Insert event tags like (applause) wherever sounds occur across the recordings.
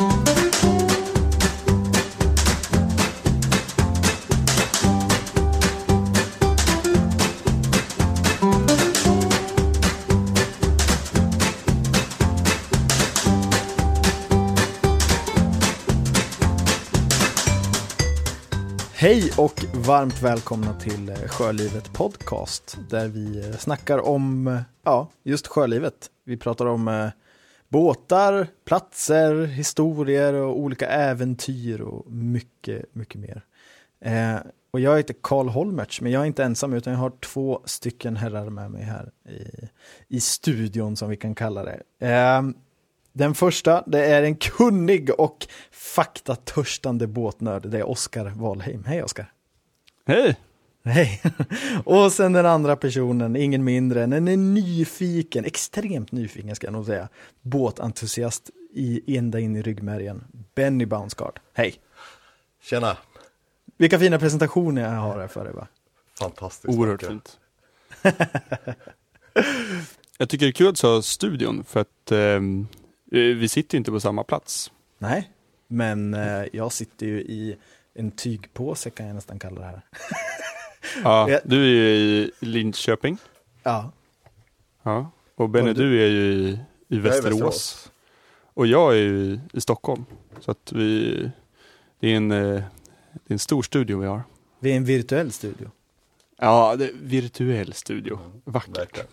Hej och varmt välkomna till eh, Sjölivet Podcast där vi eh, snackar om eh, ja, just sjölivet. Vi pratar om eh, båtar, platser, historier och olika äventyr och mycket, mycket mer. Eh, och jag heter Karl Holmertz, men jag är inte ensam utan jag har två stycken herrar med mig här i, i studion som vi kan kalla det. Eh, den första, det är en kunnig och faktatörstande båtnörd. Det är Oskar Valheim. Hej Oskar! Hej! Hej! (laughs) Och sen den andra personen, ingen mindre än en nyfiken, extremt nyfiken ska jag nog säga, båtentusiast i, ända in i ryggmärgen, Benny Bounsgaard. Hej! Tjena! Vilka fina presentationer jag har här för dig va? Fantastiskt. Oerhört fint. Jag tycker det är kul att du sa studion för att ehm, eh, vi sitter ju inte på samma plats. Nej, men eh, jag sitter ju i en tygpåse kan jag nästan kalla det här. (laughs) Ja, du är ju i Linköping. Ja, Ja. Och Benny, du- är ju i, i är Västerås. Och jag är ju i, i Stockholm. Så att vi, det är en, eh, det är en stor studio vi har. vi är en virtuell studio. Ja, det är virtuell studio. Vackert. Verkligen.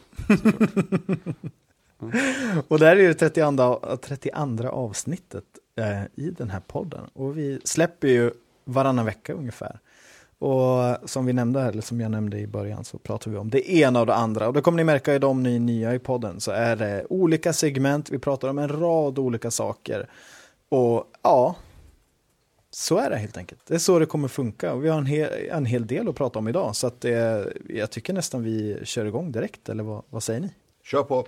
(laughs) Och det här är det 32, 32 avsnittet eh, i den här podden. Och vi släpper ju varannan vecka ungefär. Och som vi nämnde, här, eller som jag nämnde i början, så pratar vi om det ena och det andra. Och det kommer ni märka i de ni nya i podden, så är det olika segment, vi pratar om en rad olika saker. Och ja, så är det helt enkelt. Det är så det kommer funka. Och vi har en hel, en hel del att prata om idag, så att det, jag tycker nästan vi kör igång direkt, eller vad, vad säger ni? Kör på.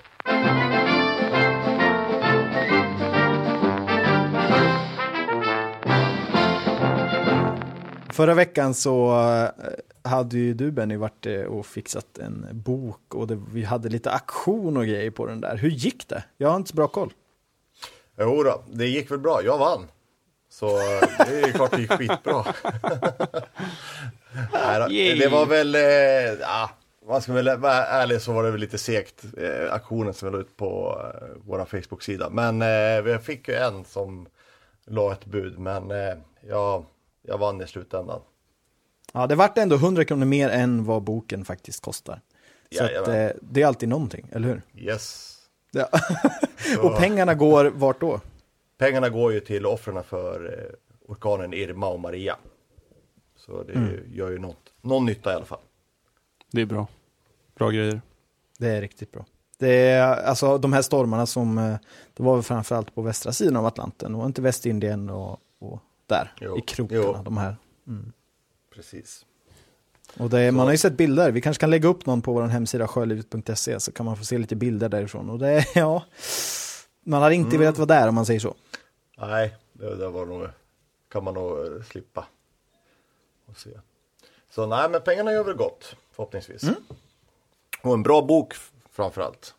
Förra veckan så eh, hade ju du Benny varit eh, och fixat en bok och det, vi hade lite aktion och grejer på den där. Hur gick det? Jag har inte så bra koll. Jo då, det gick väl bra. Jag vann. Så eh, det är klart det gick skitbra. (laughs) Nej, det var väl, ja, man ska väl vara ärlig så var det väl lite segt eh, aktionen som vi la ut på eh, vår Facebook-sida. Men eh, vi fick ju en som la ett bud men eh, jag, jag vann i slutändan. Ja, det vart ändå 100 kronor mer än vad boken faktiskt kostar. Så att, eh, det är alltid någonting, eller hur? Yes. Ja. och pengarna går vart då? Pengarna går ju till offren för eh, orkanen Irma och Maria. Så det gör ju något, någon nytta i alla fall. Det är bra. Bra grejer. Det är riktigt bra. Det är alltså de här stormarna som, eh, det var väl framförallt på västra sidan av Atlanten och inte Västindien och, och där Jo, i krokarna, jo. de här. Precis. Och det, man har ju sett bilder, vi kanske kan lägga upp någon på vår hemsida sjölivet.se så kan man få se lite bilder därifrån. Och det, (laughs) ja, man har inte velat vara där om man säger så. Nej, det, det var nog, kan man nog eh, slippa. Och se. Så nej, men pengarna gör väl gott, förhoppningsvis. Och en bra bok framförallt.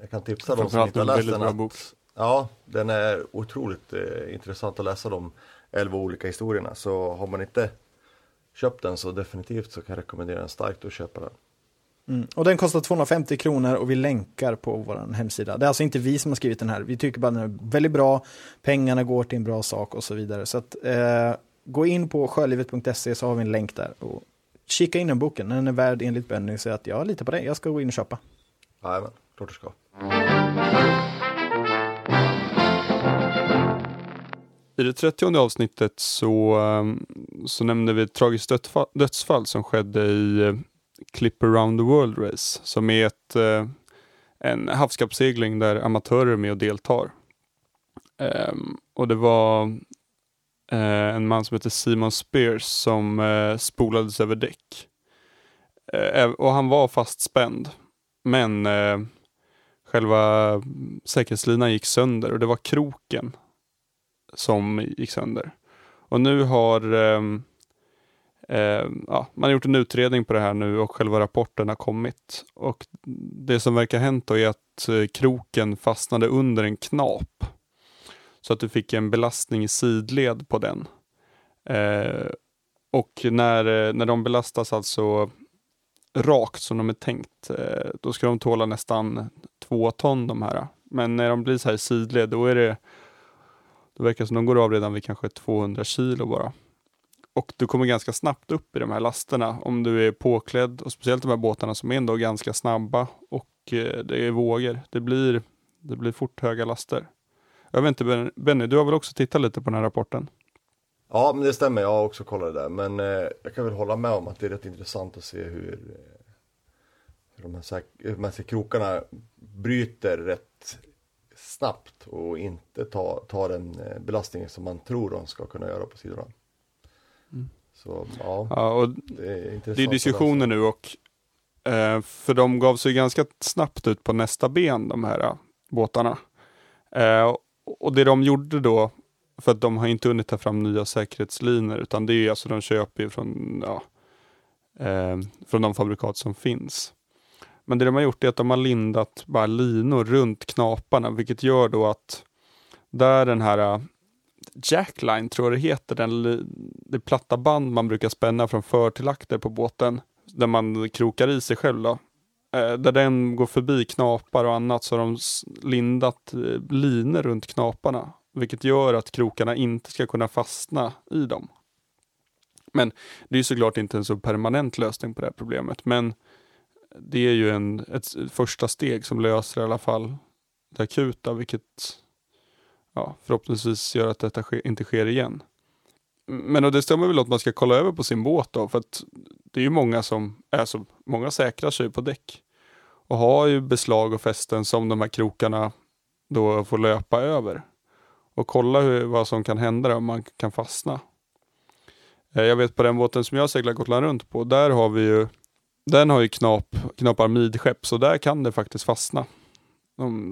Jag kan tipsa de som inte har en läst den. bra Att, bok. Ja, den är otroligt eh, intressant att läsa de elva olika historierna. Så har man inte köpt den så definitivt så kan jag rekommendera den starkt att köpa den. Mm. Och den kostar 250 kronor och vi länkar på vår hemsida. Det är alltså inte vi som har skrivit den här. Vi tycker bara den är väldigt bra, pengarna går till en bra sak och så vidare. Så att, eh, gå in på sjölivet.se så har vi en länk där. Och kika in den boken, den är värd enligt Benny så att jag litar på dig, jag ska gå in och köpa. Jajamän, klart du ska. I det 30 avsnittet så, ehm, så nämnde vi ett tragiskt dödsfall, dödsfall som skedde i eh, Clip Around the World Race, som är ett, eh, en havskappsegling där amatörer är med och deltar. Ehm, och det var eh, en man som heter Simon Spears som spolades över däck. Och han var fastspänd, men själva säkerhetslinan gick sönder och det var kroken som gick sönder. Och nu har ehm, ehm, ja, man har gjort en utredning på det här nu och själva rapporten har kommit. Och det som verkar ha hänt då är att eh, kroken fastnade under en knap. Så att du fick en belastning i sidled på den. Eh, och när, eh, när de belastas alltså rakt som de är tänkt, eh, då ska de tåla nästan två ton de här. Men när de blir så här i sidled, då är det, det verkar som de går av redan vid kanske 200 kilo bara. Och du kommer ganska snabbt upp i de här lasterna om du är påklädd och speciellt de här båtarna som är ändå ganska snabba och eh, det är vågor. Det blir, det blir fort höga laster. Jag vet inte Benny, du har väl också tittat lite på den här rapporten? Ja, men det stämmer. Jag har också kollat det där. Men eh, jag kan väl hålla med om att det är rätt intressant att se hur, eh, hur de, här, de här krokarna bryter rätt snabbt och inte tar ta den eh, belastningen som man tror de ska kunna göra på sidorna. Mm. Så ja, ja och det är intressant. Det är diskussioner nu och eh, för de gav sig ganska snabbt ut på nästa ben de här uh, båtarna. Eh, och det de gjorde då för att de har inte hunnit ta fram nya säkerhetslinor utan det är alltså de köper från, ja, eh, från de fabrikat som finns. Men det de har gjort är att de har lindat bara linor runt knaparna vilket gör då att där den här äh, jackline tror jag det heter, den, det platta band man brukar spänna från för till akter på båten där man krokar i sig själv då. Äh, där den går förbi knapar och annat så har de lindat äh, linor runt knaparna vilket gör att krokarna inte ska kunna fastna i dem. Men det är såklart inte en så permanent lösning på det här problemet, men det är ju en, ett första steg som löser i alla fall det akuta, vilket ja, förhoppningsvis gör att detta ske, inte sker igen. Men och det stämmer väl att man ska kolla över på sin båt då, för att det är ju många som, alltså många säkrar sig på däck och har ju beslag och fästen som de här krokarna då får löpa över och kolla hur, vad som kan hända om man kan fastna. Eh, jag vet på den båten som jag seglar Gotland runt på, där har vi ju den har ju knap, knapar midskepp, så där kan det faktiskt fastna.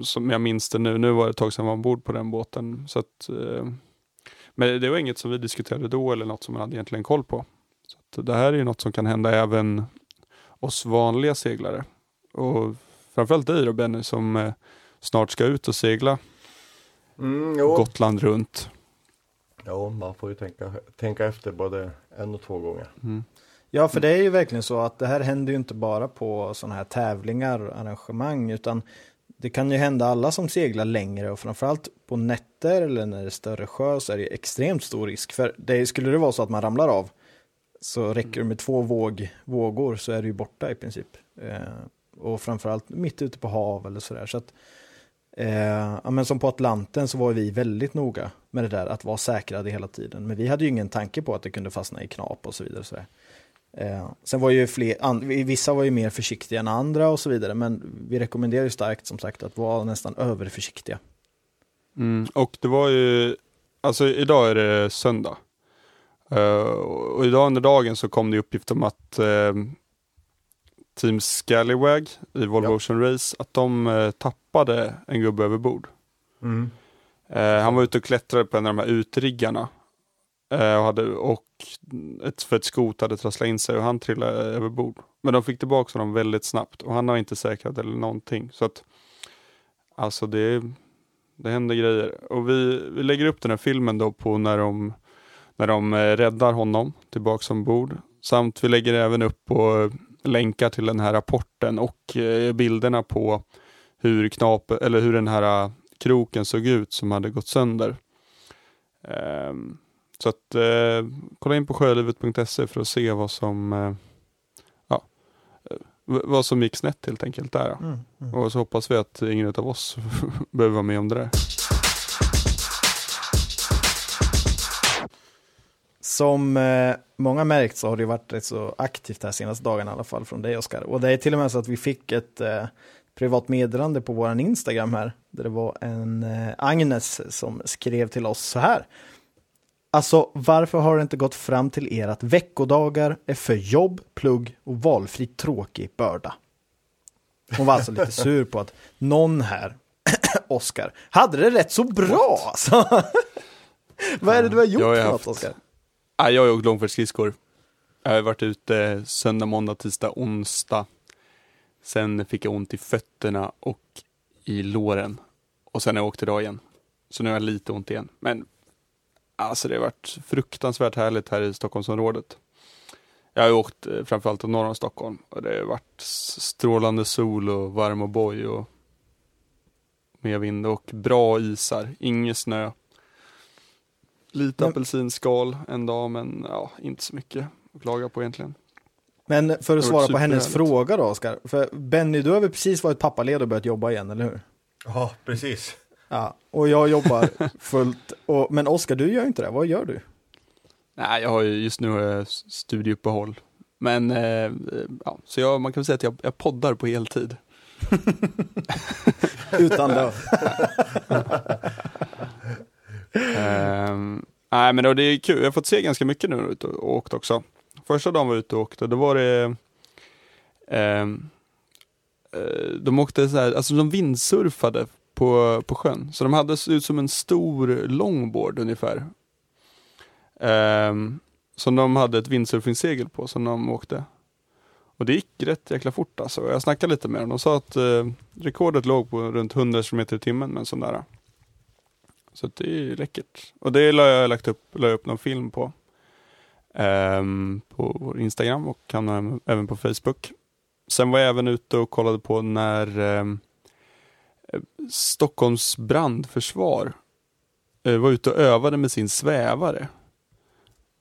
som jag minns det nu, nu var det ett tag sedan jag var ombord på den båten. Så att, eh, men det var inget som vi diskuterade då eller något som man hade egentligen koll på. Så det här är ju något som kan hända även oss vanliga seglare. Och framförallt dig då Benny som eh, snart ska ut och segla mm, Gotland runt. Jo, man får ju tänka, tänka efter både en och två gånger. Mm. Ja, för det är ju verkligen så att det här händer ju inte bara på sådana här tävlingar och arrangemang, utan det kan ju hända alla som seglar längre och framförallt på nätter eller när det är större sjö så är det extremt stor risk. För det, skulle det vara så att man ramlar av så räcker det med två våg, vågor så är det ju borta i princip. Eh, och framförallt mitt ute på hav eller sådär. Så att Eh, ja, men som på Atlanten så var vi väldigt noga med det där att vara säkrade hela tiden. Men vi hade ju ingen tanke på att det kunde fastna i knap och så vidare. Och så eh, sen var ju fler, vissa var ju mer försiktiga än andra och så vidare. Men vi rekommenderar ju starkt som sagt att vara nästan överförsiktiga. Mm, och det var ju, alltså idag är det söndag. Uh, och idag under dagen så kom det uppgift om att uh, Team Scallywag i Volvo ja. Ocean Race, att de uh, tappade en gubbe över bord. Mm. Uh, han var ute och klättrade på en av de här utriggarna. Eh, och, hade, och ett, för ett skot hade trasslat in sig och han trillade över bord. Men de fick tillbaka honom väldigt snabbt och han har inte säkrat eller någonting. Så att, alltså det, det händer grejer. Och vi, vi lägger upp den här filmen då på när de, när de eh, räddar honom tillbaks ombord. Samt vi lägger även upp på eh, länkar till den här rapporten och bilderna på hur, knap, eller hur den här kroken såg ut som hade gått sönder. Um, så att eh, kolla in på sjölivet.se för att se vad som ja, vad som gick snett helt enkelt där. Mm, mm. Och så hoppas vi att ingen av oss (laughs) behöver vara med om det där. Som eh, många märkt så har det varit rätt så aktivt här senaste dagarna i alla fall från dig Oskar. Och det är till och med så att vi fick ett eh, privat meddelande på våran Instagram här. Där det var en eh, Agnes som skrev till oss så här. Alltså varför har det inte gått fram till er att veckodagar är för jobb, plugg och valfri tråkig börda? Hon var alltså lite sur på att någon här, (clears throat) Oskar, hade det rätt så bra. Alltså. (laughs) Vad är det du har gjort för något Oskar? Ja, jag har åkt långfärdsskridskor. Jag har varit ute söndag, måndag, tisdag, onsdag. Sen fick jag ont i fötterna och i låren. Och sen har jag åkt idag igen. Så nu har jag lite ont igen. Men alltså det har varit fruktansvärt härligt här i Stockholmsområdet. Jag har ju åkt eh, framförallt norr om Stockholm och det har varit strålande sol och varm och boj och med vind och bra isar, ingen snö. Lite Men- apelsinskal en dag men ja, inte så mycket att klaga på egentligen. Men för att svara på hennes fråga då, Oskar. För Benny, du har väl precis varit pappaledig och börjat jobba igen, eller hur? Ja, precis. Ja, och jag jobbar fullt. Och, men Oskar, du gör inte det. Vad gör du? Nej, jag har ju just nu jag studieuppehåll. Men eh, ja, så jag, man kan väl säga att jag, jag poddar på heltid. (laughs) Utan lön. (laughs) Ehm, nej men då, det är kul, jag har fått se ganska mycket nu när jag ute och åkt också. Första dagen var jag ute och åkte, då var det eh, de åkte så här, alltså de vindsurfade på, på sjön. Så de hade ut som en stor longboard ungefär. Um, som de hade ett windsurfingsegel på som de åkte. Och det gick rätt jäkla fort alltså. Jag snackade lite med dem. De sa att eh, rekordet låg på runt 100 km i timmen med en sån där. Så att det är läckert. Och det la jag lagt upp, la jag upp någon film på. ehm, på vår Instagram och kan även- på Facebook. Sen var jag även ute och kollade på när eh, Stockholms brandförsvar eh, var ute och övade med sin svävare.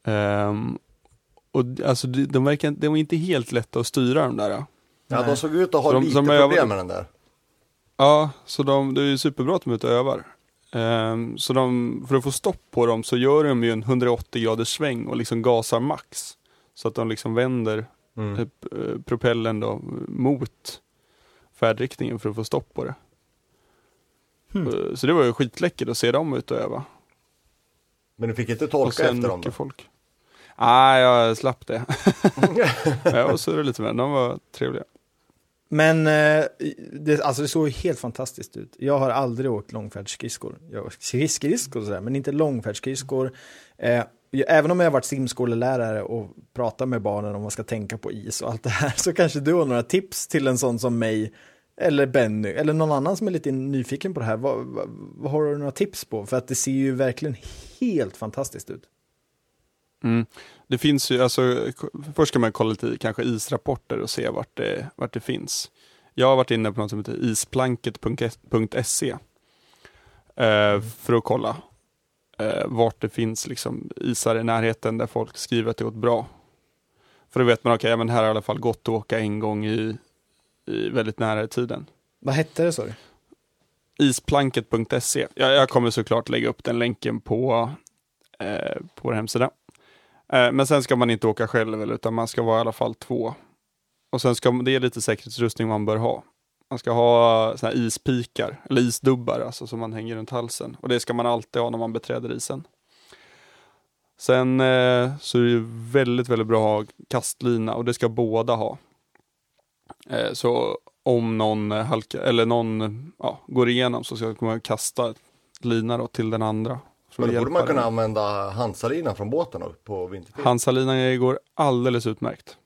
Ehm, och alltså de, verkar, de var inte helt lätta att styra de där. Ja, Nej. de såg ut att ha de- lite problem övade- med den där. Ja, så de, det är ju superbra att de är ute och övar. Ehm, så de, för att få stopp på dem så gör de ju en 180 graders sväng och liksom gasar max. Så att de liksom vänder Mm. eh, propellen då mot färdriktningen för att få stopp på det. Hmm. Eh, Så det var ju skitläckert att se dem ute och öva. Men du fick inte tolka efter dem då? folk. Nej, jag slapp det. (laughs) jag surrade lite med de var trevliga. Men eh, det, alltså det såg ju helt fantastiskt ut. Jag har aldrig åkt långfärdsskridskor. Jag har skridskor sådär, men inte långfärdsskridskor. Eh, även om jag har varit simskolelärare och pratat med barnen om vad ska tänka på is och allt det här, så kanske du har några tips till en sån som mig, eller Benny, eller någon annan som är lite nyfiken på det här. Vad, vad, vad har du några tips på? För att det ser ju verkligen helt fantastiskt ut. Mm. Det finns ju, alltså, först ska man kolla lite i kanske israpporter och se vart det, vart det finns. Jag har varit inne på något som heter isplanket.se eh, för att kolla eh, vart det finns liksom isar i närheten där folk skriver att det gått bra. För då vet man, okej, men här har i alla fall gått att åka en gång i väldigt nära i tiden. Vad hette det, sa du? Isplanket.se. Jag, jag kommer såklart lägga upp den länken på, eh, på vår hemsida. Eh, men sen ska man inte åka själv, utan man ska vara i alla fall två. Och sen ska det är lite säkerhetsutrustning man bör ha. Man ska ha såna här ispikar, eller isdubbar, alltså som man hänger runt halsen. Och det ska man alltid ha när man beträder isen. Sen eh, så är det väldigt, väldigt bra att ha kastlina och det ska båda ha. Eh, så om någon eh, halka, eller någon ja, går igenom så ska man kasta lina då till den andra. Men då borde man kunna den. använda handsalina från båten då, på vintertid. Hansalina går alldeles utmärkt.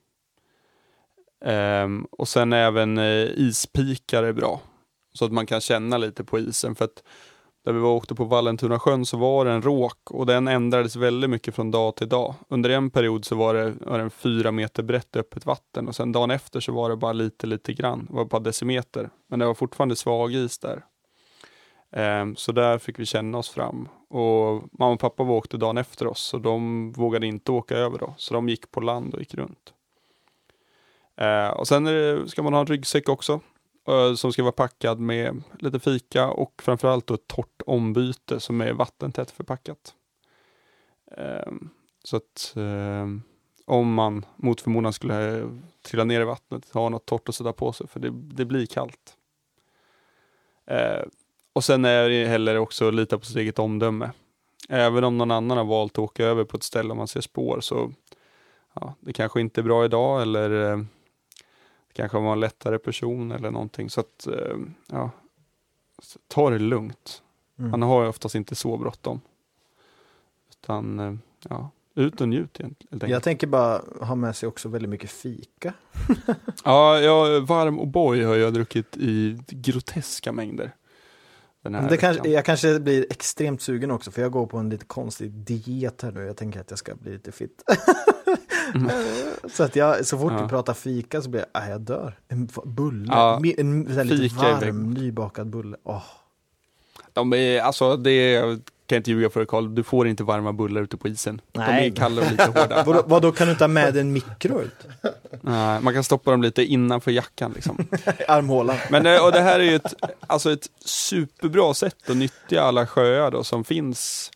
Ehm, och sen även eh, ispikar är bra. Så att man kan känna lite på isen. För att där vi var åkte på Vallentuna sjön så var det en råk och den ändrades väldigt mycket från dag till dag. Under en period så var det, var det en fyra meter brett öppet vatten och sen dagen efter så var det bara lite, lite grann. Det var bara decimeter. Men det var fortfarande svag is där. Ehm, så där fick vi känna oss fram. Och mamma och pappa åkte dagen efter oss och de vågade inte åka över då. Så de gick på land och gick runt. Eh, och sen det, ska man ha en ryggsäck också. Eh, som ska vara packad med lite fika och framförallt då ett torrt ombyte som är vattentätt förpackat. Ehm, så att ehm, om man mot förmodan skulle eh, trilla ner i vattnet, ha något torrt att sätta på sig för det, det blir kallt. Eh, och sen är det heller också att lita på sitt eget omdöme. Även om någon annan har valt att åka över på ett ställe och man ser spår så ja, det kanske inte är bra idag eller kanske var en lättare person eller någonting. Så att eh, ja, ta det lugnt. Mm. Man har ju oftast inte så bråttom. Utan eh, ja, ut och njut egentligen. Jag tänker bara ha med sig också väldigt mycket fika. (laughs) Ja, ja, varm och boy har jag druckit i groteska mängder. Den här Men det kanske, jag kanske blir extremt sugen också för jag går på en lite konstig diet här nu. Jag tänker att jag ska bli lite fit. (laughs) så att jag, så fort Ja. du pratar fika så blir jag, ah, jag dör. En bulle, Ja, Mi- en, en, lite är varm nybakad bulle. Åh. De är, alltså det kan jag inte ljuga för dig Karl, du får inte varma bullar ute på isen. Nej. De är kalla och lite hårda. (laughs) Vadå, vadå, kan du inte ha med en mikro ut? Nej, man kan stoppa dem lite innanför jackan liksom. (laughs) Armhålan. Men eh, och det här är ju ett, alltså ett superbra sätt att nyttja alla sjöar då, som finns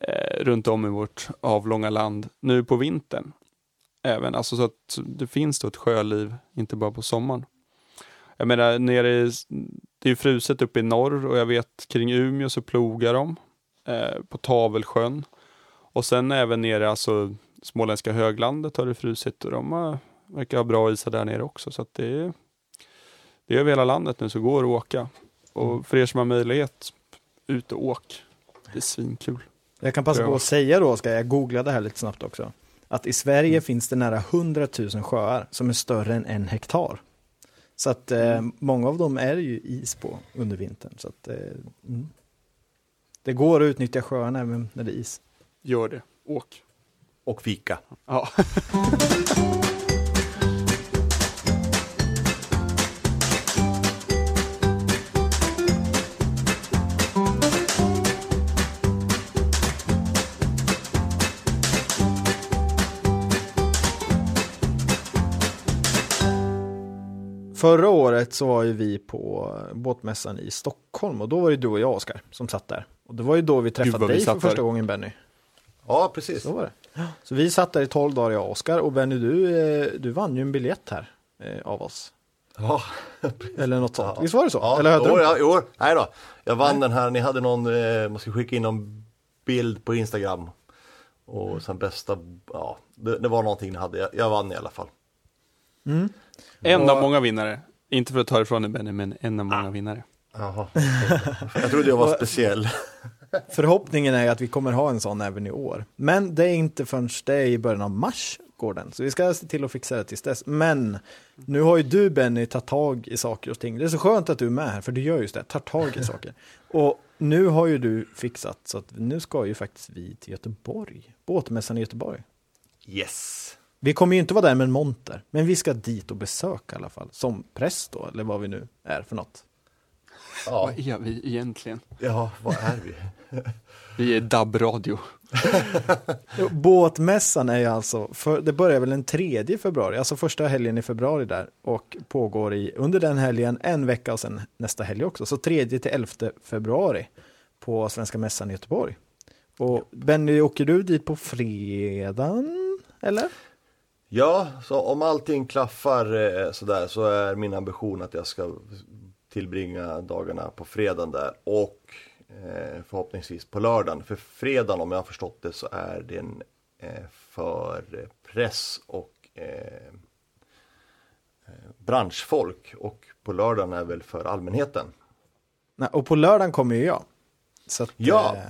eh, runt om i vårt avlånga land nu på vintern. Även, alltså så att det finns då ett sjöliv, inte bara på sommaren. Jag menar, nere i, det är ju fruset uppe i norr och jag vet kring Umeå så plogar de eh, på Tavelsjön. Och sen även nere, alltså småländska höglandet har det frusit och de har, verkar ha bra isar där nere också. Så att det är, det är över hela landet nu så går att åka. Och för er som har möjlighet, ut och åk. Det är svinkul. Jag kan passa på att säga då, ska jag googla det här lite snabbt också. Att i Sverige finns det nära 100 000 sjöar som är större än en hektar. Så att eh, många av dem är ju is på under vintern. Så att, eh, mm. Det går att utnyttja sjöarna även när det är is. Gör det, åk. Och fika. Ja. (laughs) Förra året så var ju vi på båtmässan i Stockholm och då var det du och jag Oskar som satt där. Och det var ju då vi träffade vad vi dig för satt där. första gången Benny. Ja, precis. Så var det. Så vi satt där i 12 dagar jag och Oskar och Benny du, eh, du vann ju en biljett här eh, av oss. Ja, Eller något sånt. Ja. Visst var det så? ja, Eller hade jo, du? ja, jo, nej då. Jag vann den här, ni hade någon, eh, man ska skicka in någon bild på Instagram. Och sen bästa, ja, det, det var någonting ni hade. Jag, jag vann i alla fall. En av många vinnare. Inte för att ta ifrån dig Benny, men en av många vinnare. Jaha. Jag trodde jag var speciell. Förhoppningen är att vi kommer ha en sån även i år. Men det är inte förrän det är i början av mars går den. Så vi ska se till att fixa det tills dess. Men nu har ju du Benny tagit tag i saker och ting. Det är så skönt att du är med här för du gör just det, tar tag i saker. Och nu har ju du fixat så att nu ska ju faktiskt vi till Göteborg. Båtmässan i Göteborg. Yes. Vi kommer ju inte vara där med en monter, men vi ska dit och besöka i alla fall. Som präst då, eller vad vi nu är för något. Ja, Vad är vi egentligen? ja vad är vi? (laughs) Vi är DAB-radio. (laughs) Båtmässan är ju alltså, för, det börjar väl den 3 februari, alltså första helgen i februari där och pågår i, under den helgen en vecka och sen nästa helg också, så 3 till 11 februari på Svenska Mässan i Göteborg. Och Benny, åker du dit på fredagen, eller? Ja, så om allting klaffar eh, sådär så är min ambition att jag ska tillbringa dagarna på fredagen där och eh, förhoppningsvis på lördagen. För fredagen om jag har förstått det så är den eh, för press och eh, eh, branschfolk och på lördagen är väl för allmänheten. Nej, och på lördagen kommer ju jag. Att, Ja, eh,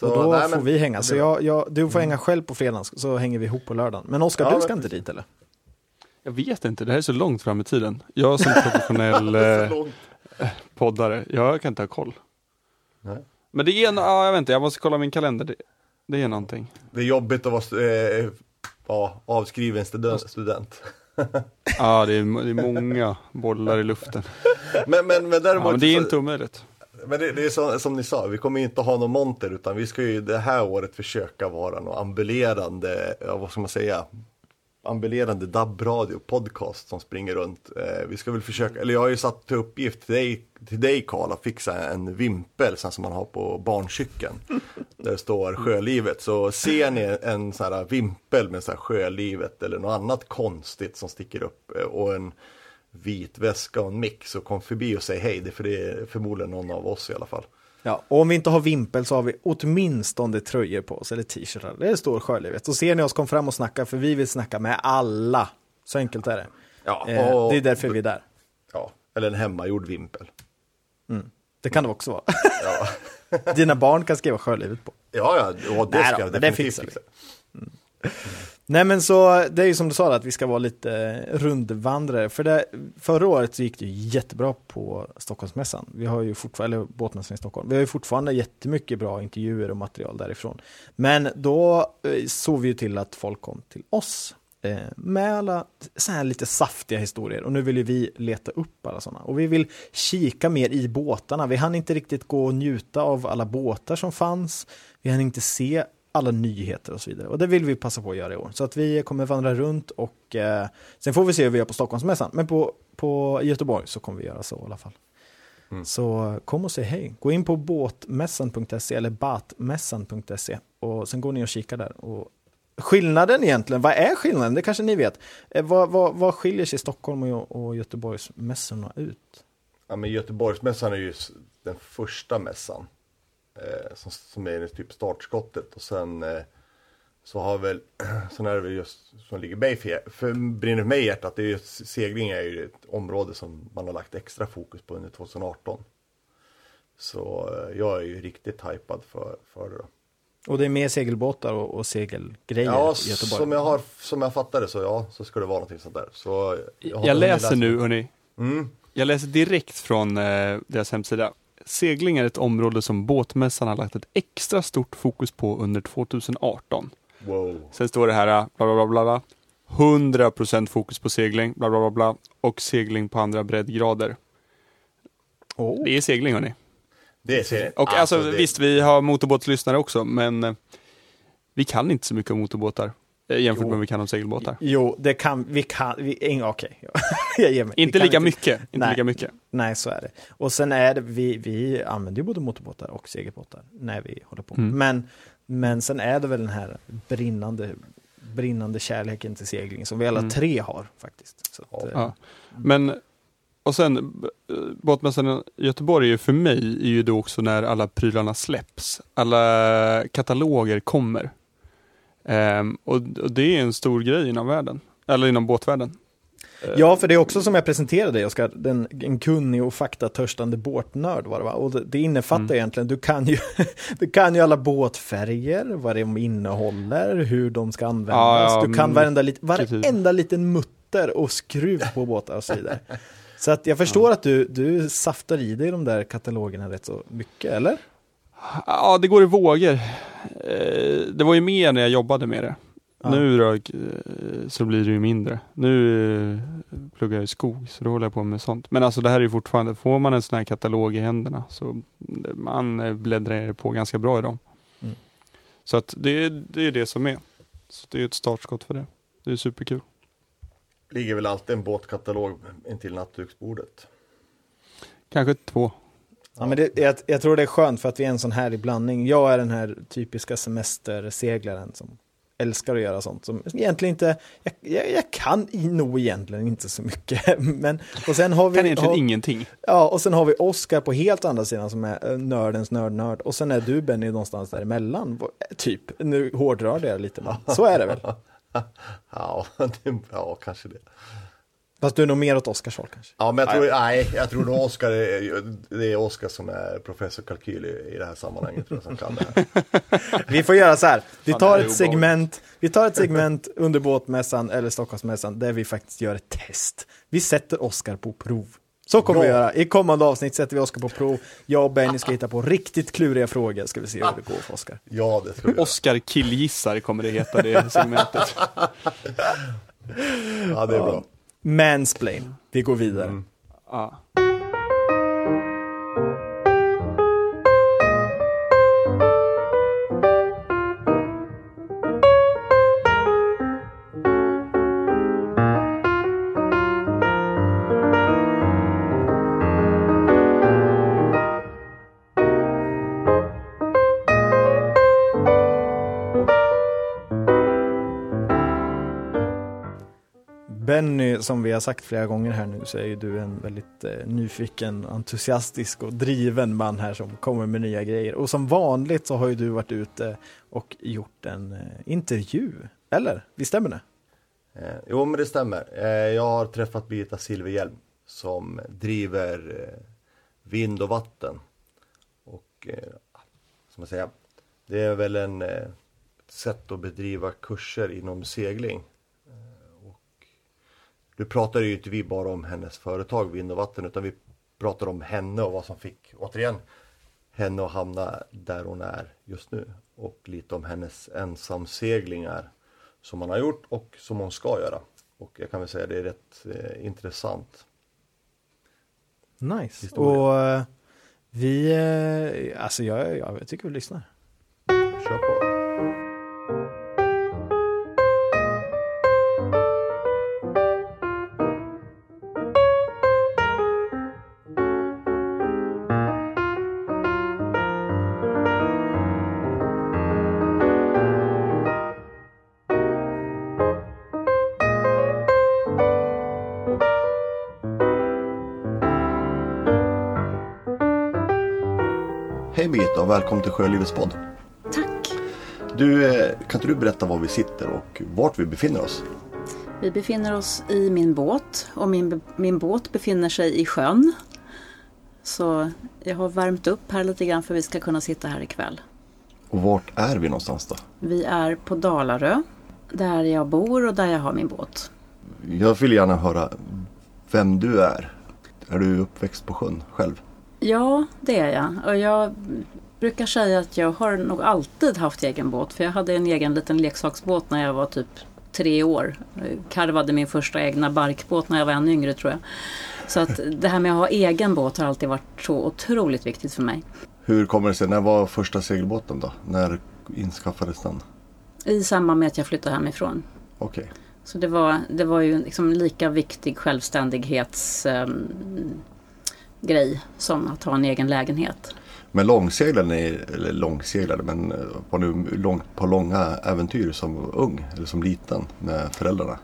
precis. och då nej, får men- vi hänga. Så jag, jag, du får hänga själv på fredagen, så hänger vi ihop på lördagen. Men Oskar, Ja, du men ska inte precis. dit eller? Jag vet inte, det här är så långt fram i tiden. Jag som professionell (laughs) eh, poddare, jag kan inte ha koll. Nej. Men det är, ja, jag vet inte, jag måste kolla min kalender. Det, det är någonting. Det är jobbigt att vara eh, ja, avskriven student. Ja, det är, det är många bollar i luften. (laughs) Men, men, men däremot Ja, men det är så- inte omöjligt. Men det, det är så, som ni sa, vi kommer inte ha någon monter utan vi ska ju det här året försöka vara någon ambulerande, vad ska man säga, ambulerande DAB-radio podcast som springer runt. Eh, vi ska väl försöka, eller jag har ju satt till uppgift till dig, till dig Karl att fixa en vimpel sån som man har på barncykeln. (laughs) Där det står sjölivet. Så ser ni en sån här vimpel med så här sjölivet eller något annat konstigt som sticker upp eh, och en vit väska och en mix så kom förbi och säg hej, det är för det är förmodligen någon av oss i alla fall. Ja, och om vi inte har vimpel så har vi åtminstone tröjor på oss eller t-shirtar. Det står sjölivet. Så ser ni oss kom fram och snacka för vi vill snacka med alla. Så enkelt är det. Ja, Eh, och- det är därför vi är där. Ja, eller en hemmagjord vimpel. Det kan det också vara. Ja, (laughs) Dina barn kan skriva sjölivet på. ja, ja och det Nej då, ska jag det definitivt vi. fixa. Nej men så det är ju som du sa att vi ska vara lite rundvandrare. För det, förra året så gick det ju jättebra på Stockholmsmässan. Vi har ju fortfarande, eller båtmässan i Stockholm. Vi har ju fortfarande jättemycket bra intervjuer och material därifrån. Men då eh, såg vi ju till att folk kom till oss eh, med alla så här lite saftiga historier och nu vill ju vi leta upp alla sådana och vi vill kika mer i båtarna. Vi hann inte riktigt gå och njuta av alla båtar som fanns. Vi hann inte se alla nyheter och så vidare. Och det vill vi passa på att göra i år. Så att vi kommer vandra runt och eh, sen får vi se hur vi gör på Stockholmsmässan. Men på, på Göteborg så kommer vi göra så i alla fall. Mm. Så kom och säg hej. Gå in på båtmässan.se eller batmässan.se och sen går ni och kikar där. Och skillnaden egentligen, vad är skillnaden? Det kanske ni vet. Eh, vad, vad, vad skiljer sig Stockholm och, och Göteborgsmässorna ut? Ja, men Göteborgsmässan är ju den första mässan som, som är typ startskottet och sen eh, så har väl, (clears throat) sen är det väl just som ligger mig för, för brinner för mig i hjärtat, det är ju, segling är ju ett område som man har lagt extra fokus på under 2018. Så eh, jag är ju riktigt hypad för, för det. Då. Och det är mer segelbåtar och, och segelgrejer ja, i Göteborg? Som jag, har, som jag fattar det så ja, så ska det vara någonting sånt där. Så jag, jag läser nu hörni. Mm. Jag läser direkt från eh, deras hemsida. Segling är ett område som båtmässan har lagt ett extra stort fokus på under 2018. Wow. Sen står det här, bla bla bla bla. 100% fokus på segling, bla bla bla bla. Och segling på andra breddgrader. Oh. Det är segling hörni. Det är segling. Och alltså, alltså det... visst, vi har motorbåtslyssnare också, men eh, vi kan inte så mycket om motorbåtar. Eh, jämfört jo. med vad vi kan om segelbåtar. Jo, det kan vi. kan, vi okej. (laughs) Okay. Inte lika mycket. Inte nej, lika mycket. Nej, så är det. Och sen är det, vi, vi använder ju både motorbåtar och segelbåtar när vi håller på. Mm. Men, men sen är det väl den här brinnande, brinnande kärleken till segling som vi alla mm. tre har faktiskt. Att, ja. Men och sen eh, båtmässan i Göteborg är ju för mig är ju då också när alla prylarna släpps. Alla kataloger kommer. Um, och, och, det är en stor grej inom världen, eller inom båtvärlden. Ja, för det är också som jag presenterade dig, Oskar, den, en kunnig och faktatörstande båtnörd var det va? Och det, det innefattar mm. egentligen, du kan, ju, (laughs) du kan ju alla båtfärger, vad de innehåller, hur de ska användas. Ja, ja, du kan varenda, lit, varenda liten mutter och skruv på båtar och så vidare. (laughs) Så att jag förstår ja. att du, du saftar i dig de där katalogerna rätt så mycket, eller? Ja, det går i vågor. Eh, det var ju mer när jag jobbade med det. Ja. Nu då, eh, så blir det ju mindre. Nu eh, pluggar jag i skog, så då håller jag på med sånt. Men alltså det här är ju fortfarande, får man en sån här katalog i händerna så man bläddrar på ganska bra i dem. Mm. Så att det, det är det som är. Så det är ett startskott för det. Det är superkul. Ligger väl alltid en båtkatalog intill nattduksbordet? Kanske två. Ja, men det, jag, jag, tror det är skönt för att vi är en sån här i blandning. Jag är den här typiska semesterseglaren som älskar att göra sånt som egentligen inte, jag, jag, jag kan nog egentligen inte så mycket. (laughs) Men, och sen har vi, kan egentligen har, ingenting. Ja, och sen har vi Oskar på helt andra sidan som är eh, nördens nörd-nörd. Och sen är du Benny någonstans däremellan, typ. Nu hårdrar det lite, men så är det väl? (laughs) ja, (laughs) ja, kanske det. Fast du är nog mer åt Oskars håll kanske? Ja, men jag tror, nej, jag tror nog Oskar är, det är Oskar som är professor kalkyl i, i det här sammanhanget. Tror jag, som kan det här. (laughs) vi får göra så här, vi tar ett segment, vi tar ett (laughs) segment under båtmässan eller Stockholmsmässan där vi faktiskt gör ett test. Vi sätter Oskar på prov. Så kommer Bra. vi göra. I kommande avsnitt sätter vi Oskar på prov. Jag och Benny ska hitta på riktigt kluriga frågor. Ska vi se hur det går för Oskar. Ja, det ska vi Oskar killgissar kommer det heta det segmentet. (laughs) ja, det är bra. Mansplain. Vi går vidare. Mm. Ah. Som vi har sagt flera gånger här nu, så är ju du en väldigt eh, nyfiken, entusiastisk och driven man här som kommer med nya grejer. Och som vanligt så har ju du varit ute och gjort en eh, intervju, eller? Visst stämmer det? Eh, jo, men det stämmer. Eh, jag har träffat Birgitta Silverhjelm som driver eh, vind och vatten. Och, eh, som man säger, det är väl en eh, sätt att bedriva kurser inom segling. Nu pratar ju inte vi bara om hennes företag Vind och vatten utan vi pratar om henne och vad som fick, återigen, henne att hamna där hon är just nu. Och lite om hennes ensamseglingar som man har gjort och som hon ska göra. Och jag kan väl säga det är rätt eh, intressant. Nice. Historia. Och eh, vi, eh, alltså jag, jag tycker vi lyssnar. Kör på. Och välkommen till Sjölivets podd. Tack. Du, eh, kan inte du berätta var vi sitter och vart vi befinner oss? Vi befinner oss i min båt och min, min båt befinner sig i sjön. Så jag har värmt upp här lite grann för vi ska kunna sitta här ikväll. Och vart är vi någonstans då? Vi är på Dalarö, där jag bor och där jag har min båt. Jag vill gärna höra vem du är. Är du uppväxt på sjön själv? Ja, det är jag. Och jag brukar säga att jag har nog alltid haft egen båt. För jag hade en egen liten leksaksbåt när jag var typ tre år. Karvade min första egna barkbåt när jag var ännu yngre tror jag. Så att det här med att ha egen båt har alltid varit så otroligt viktigt för mig. Hur kommer det sig? När var första segelbåten då? När inskaffades den? I samband med att jag flyttade hemifrån. Okej. Så det var, det var ju liksom lika viktig självständighetsgrej grej som att ha en egen lägenhet. Men långseglade ni, eller långseglade, men eh, var du långt på långa äventyr som ung eller som liten med föräldrarna?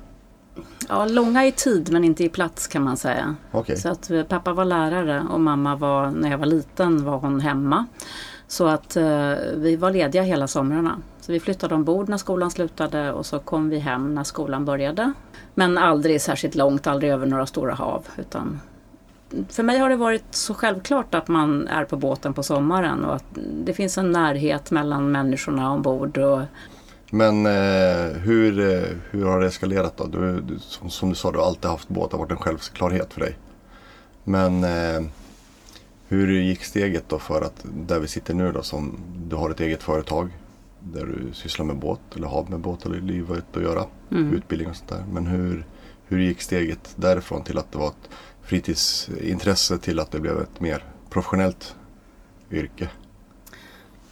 Ja, långa i tid men inte i plats kan man säga. Okej. Så att eh, pappa var lärare och mamma var, när jag var liten var hon hemma. Så att eh, vi var lediga hela somrarna. Så vi flyttade ombord när skolan slutade och så kom vi hem när skolan började. Men aldrig särskilt långt, aldrig över några stora hav. Utan för mig har det varit så självklart att man är på båten på sommaren och att det finns en närhet mellan människorna ombord. Och, Men eh, hur, eh, hur har det eskalerat då? Du, du, som, som du sa, du har alltid haft båt, det har varit en självklarhet för dig. Men eh, hur gick steget då för att där vi sitter nu då, som du har ett eget företag där du sysslar med båt eller har med båt eller livet att göra, Mm. utbildning och sånt där. Men hur, hur gick steget därifrån till att det var ett fritidsintresse till att det blev ett mer professionellt yrke?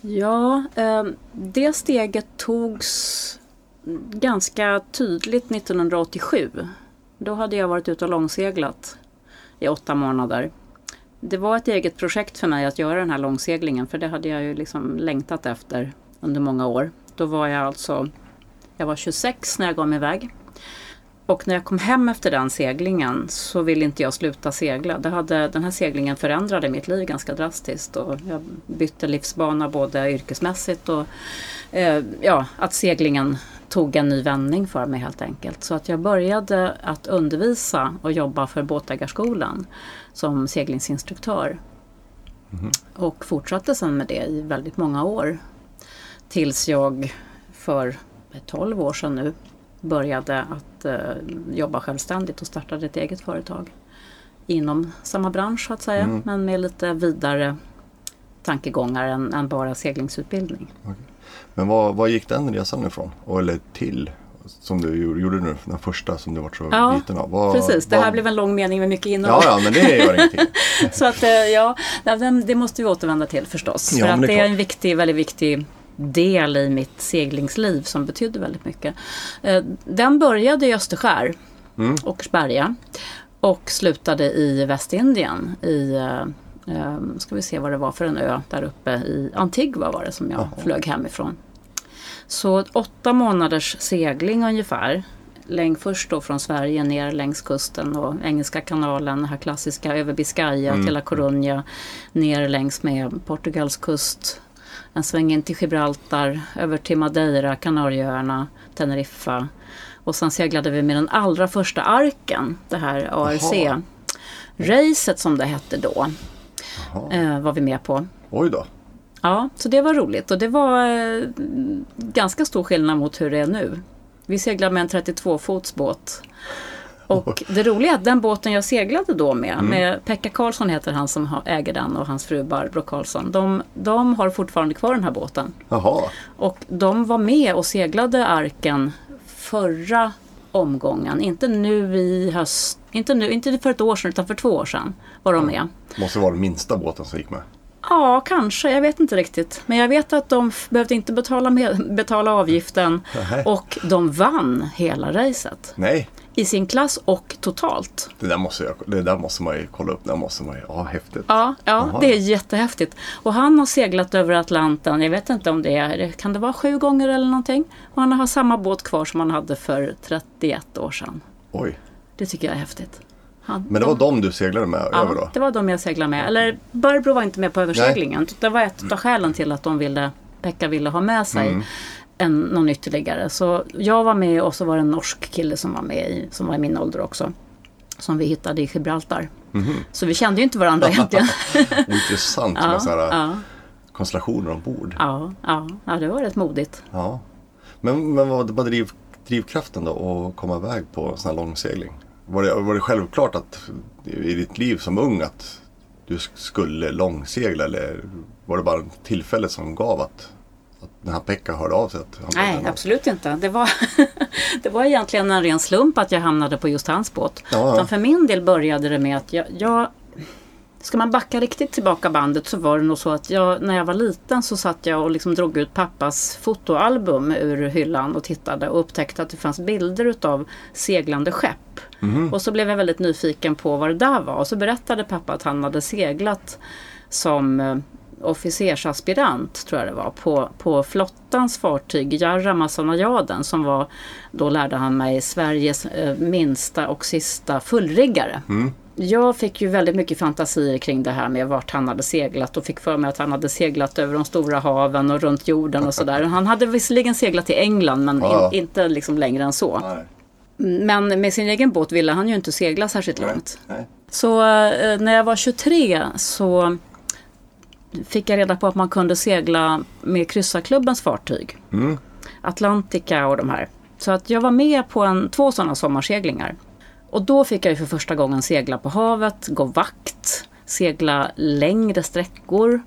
Ja, ehm, det steget togs ganska tydligt 1987. Då hade jag varit ute och långseglat i åtta månader. Det var ett eget projekt för mig att göra den här långseglingen för det hade jag ju liksom längtat efter under många år. Då var jag alltså, jag var 26 när jag gav mig iväg. Och när jag kom hem efter den seglingen så ville inte jag sluta segla. Det hade, den här seglingen förändrade mitt liv ganska drastiskt. Och jag bytte livsbana både yrkesmässigt och eh, ja, att seglingen tog en ny vändning för mig helt enkelt. Så att jag började att undervisa och jobba för Båtägarskolan som seglingsinstruktör. Och fortsatte sedan med det i väldigt många år. Tills jag för 12 år sedan nu började att eh, jobba självständigt och startade ett eget företag. Inom samma bransch så att säga, Mm. men med lite vidare tankegångar än, än bara seglingsutbildning. Men vad, vad gick den resan ifrån? Och, eller till? Som du gjorde- nu, den första som du var så Ja, biten av. Vad, Precis, det här blev en lång mening med mycket innehåll. Ja, ja, men det gör ingenting. (laughs) Så att eh, ja, det- måste vi återvända till förstås. Ja, för att det är det är en viktig, väldigt viktig del i mitt seglingsliv som betydde väldigt mycket. Eh, Den började i Österskär, Mm. Åkersberga och slutade i Västindien i eh, eh, ska vi se vad det var för en ö där uppe i Antigua var det som jag Jaha. flög hemifrån. Så åtta månaders segling ungefär. Läng först då från Sverige ner längs kusten och Engelska kanalen, den här klassiska över Biscaya Mm. till La Coruña. Ner längs med Portugals kust. En sväng in till Gibraltar, över till Madeira, Kanarieöarna, Teneriffa. Och sen seglade vi med den allra första arken, det här ARC. Jaha. Racet som det hette då, eh, var vi med på. Oj då. Ja, så det var roligt och det var eh, ganska stor skillnad mot hur det är nu. Vi seglade med en 32 fots båt. Och det roliga är att den båten jag seglade då med, med Pekka Karlsson heter han som äger den och hans fru Barbro Karlsson. De, de har fortfarande kvar den här båten. Jaha, Och de var med och seglade Arken förra omgången. Inte nu i höst, inte, nu, inte för ett år sedan utan för två år sedan var de med. måste vara den minsta båten som gick med. Ja, kanske. Jag vet inte riktigt. Men jag vet att de behövde inte betala, med, betala avgiften Nähä. och de vann hela racet. Nej, I sin klass och totalt. det där måste, jag, det där måste man ju kolla upp. Det måste man ju, ja häftigt. Ja, ja det är jättehäftigt. Och han har seglat över Atlanten, jag vet inte om det är, kan det vara sju gånger eller någonting? Och han har samma båt kvar som han hade för 31 år sedan. Oj. Det tycker jag är häftigt. Han, Men det var dem du seglade med över då? Ja, det var de jag seglade med. Eller Barbro var inte med på överseglingen. Det var ett av skälen till att de ville, Pekka ville ha med sig Mm. En, någon ytterligare. Så jag var med och så var det en norsk kille som var med i, som var i min ålder också. Som vi hittade i Gibraltar. Mhm. Så vi kände ju inte varandra egentligen. (laughs) Intressant ja, med sådana ja, konstellationer ombord. ja, ja, ja, det var rätt modigt. Ja. Men, men vad var driv, drivkraften då att komma iväg på sån här långsegling? Var det, var det självklart att i ditt liv som ung att du skulle långsegla eller var det bara tillfället som gav att, den här Pekka hörde av sig? Han Nej, absolut inte. Det var, (laughs) det var egentligen en ren slump att jag hamnade på just hans båt. Ja, ja. För min del började det med att jag, jag Ska man backa riktigt tillbaka bandet så var det nog så att jag, när jag var liten så satt jag och liksom drog ut pappas fotoalbum ur hyllan och tittade och upptäckte att det fanns bilder utav seglande skepp. Och så blev jag väldigt nyfiken på vad det där var och så berättade pappa att han hade seglat som eh, officersaspirant tror jag det var på, på flottans fartyg Jarra Masanajaden som var då lärde han mig Sveriges eh, minsta och sista fullriggare. Jag fick ju väldigt mycket fantasier kring det här med vart han hade seglat och fick för mig att han hade seglat över de stora haven och runt jorden och sådär. Han hade visserligen seglat till England men Ja. in, inte liksom längre än så. Nej. Men med sin egen båt ville han ju inte segla särskilt långt. Nej. Så eh, när jag var 23 så fick jag reda på att man kunde segla med kryssarklubbens fartyg. Mm. Atlantica och de här. Så att jag var med på en, två sådana sommarseglingar. Och då fick jag för första gången segla på havet, gå vakt, segla längre sträckor.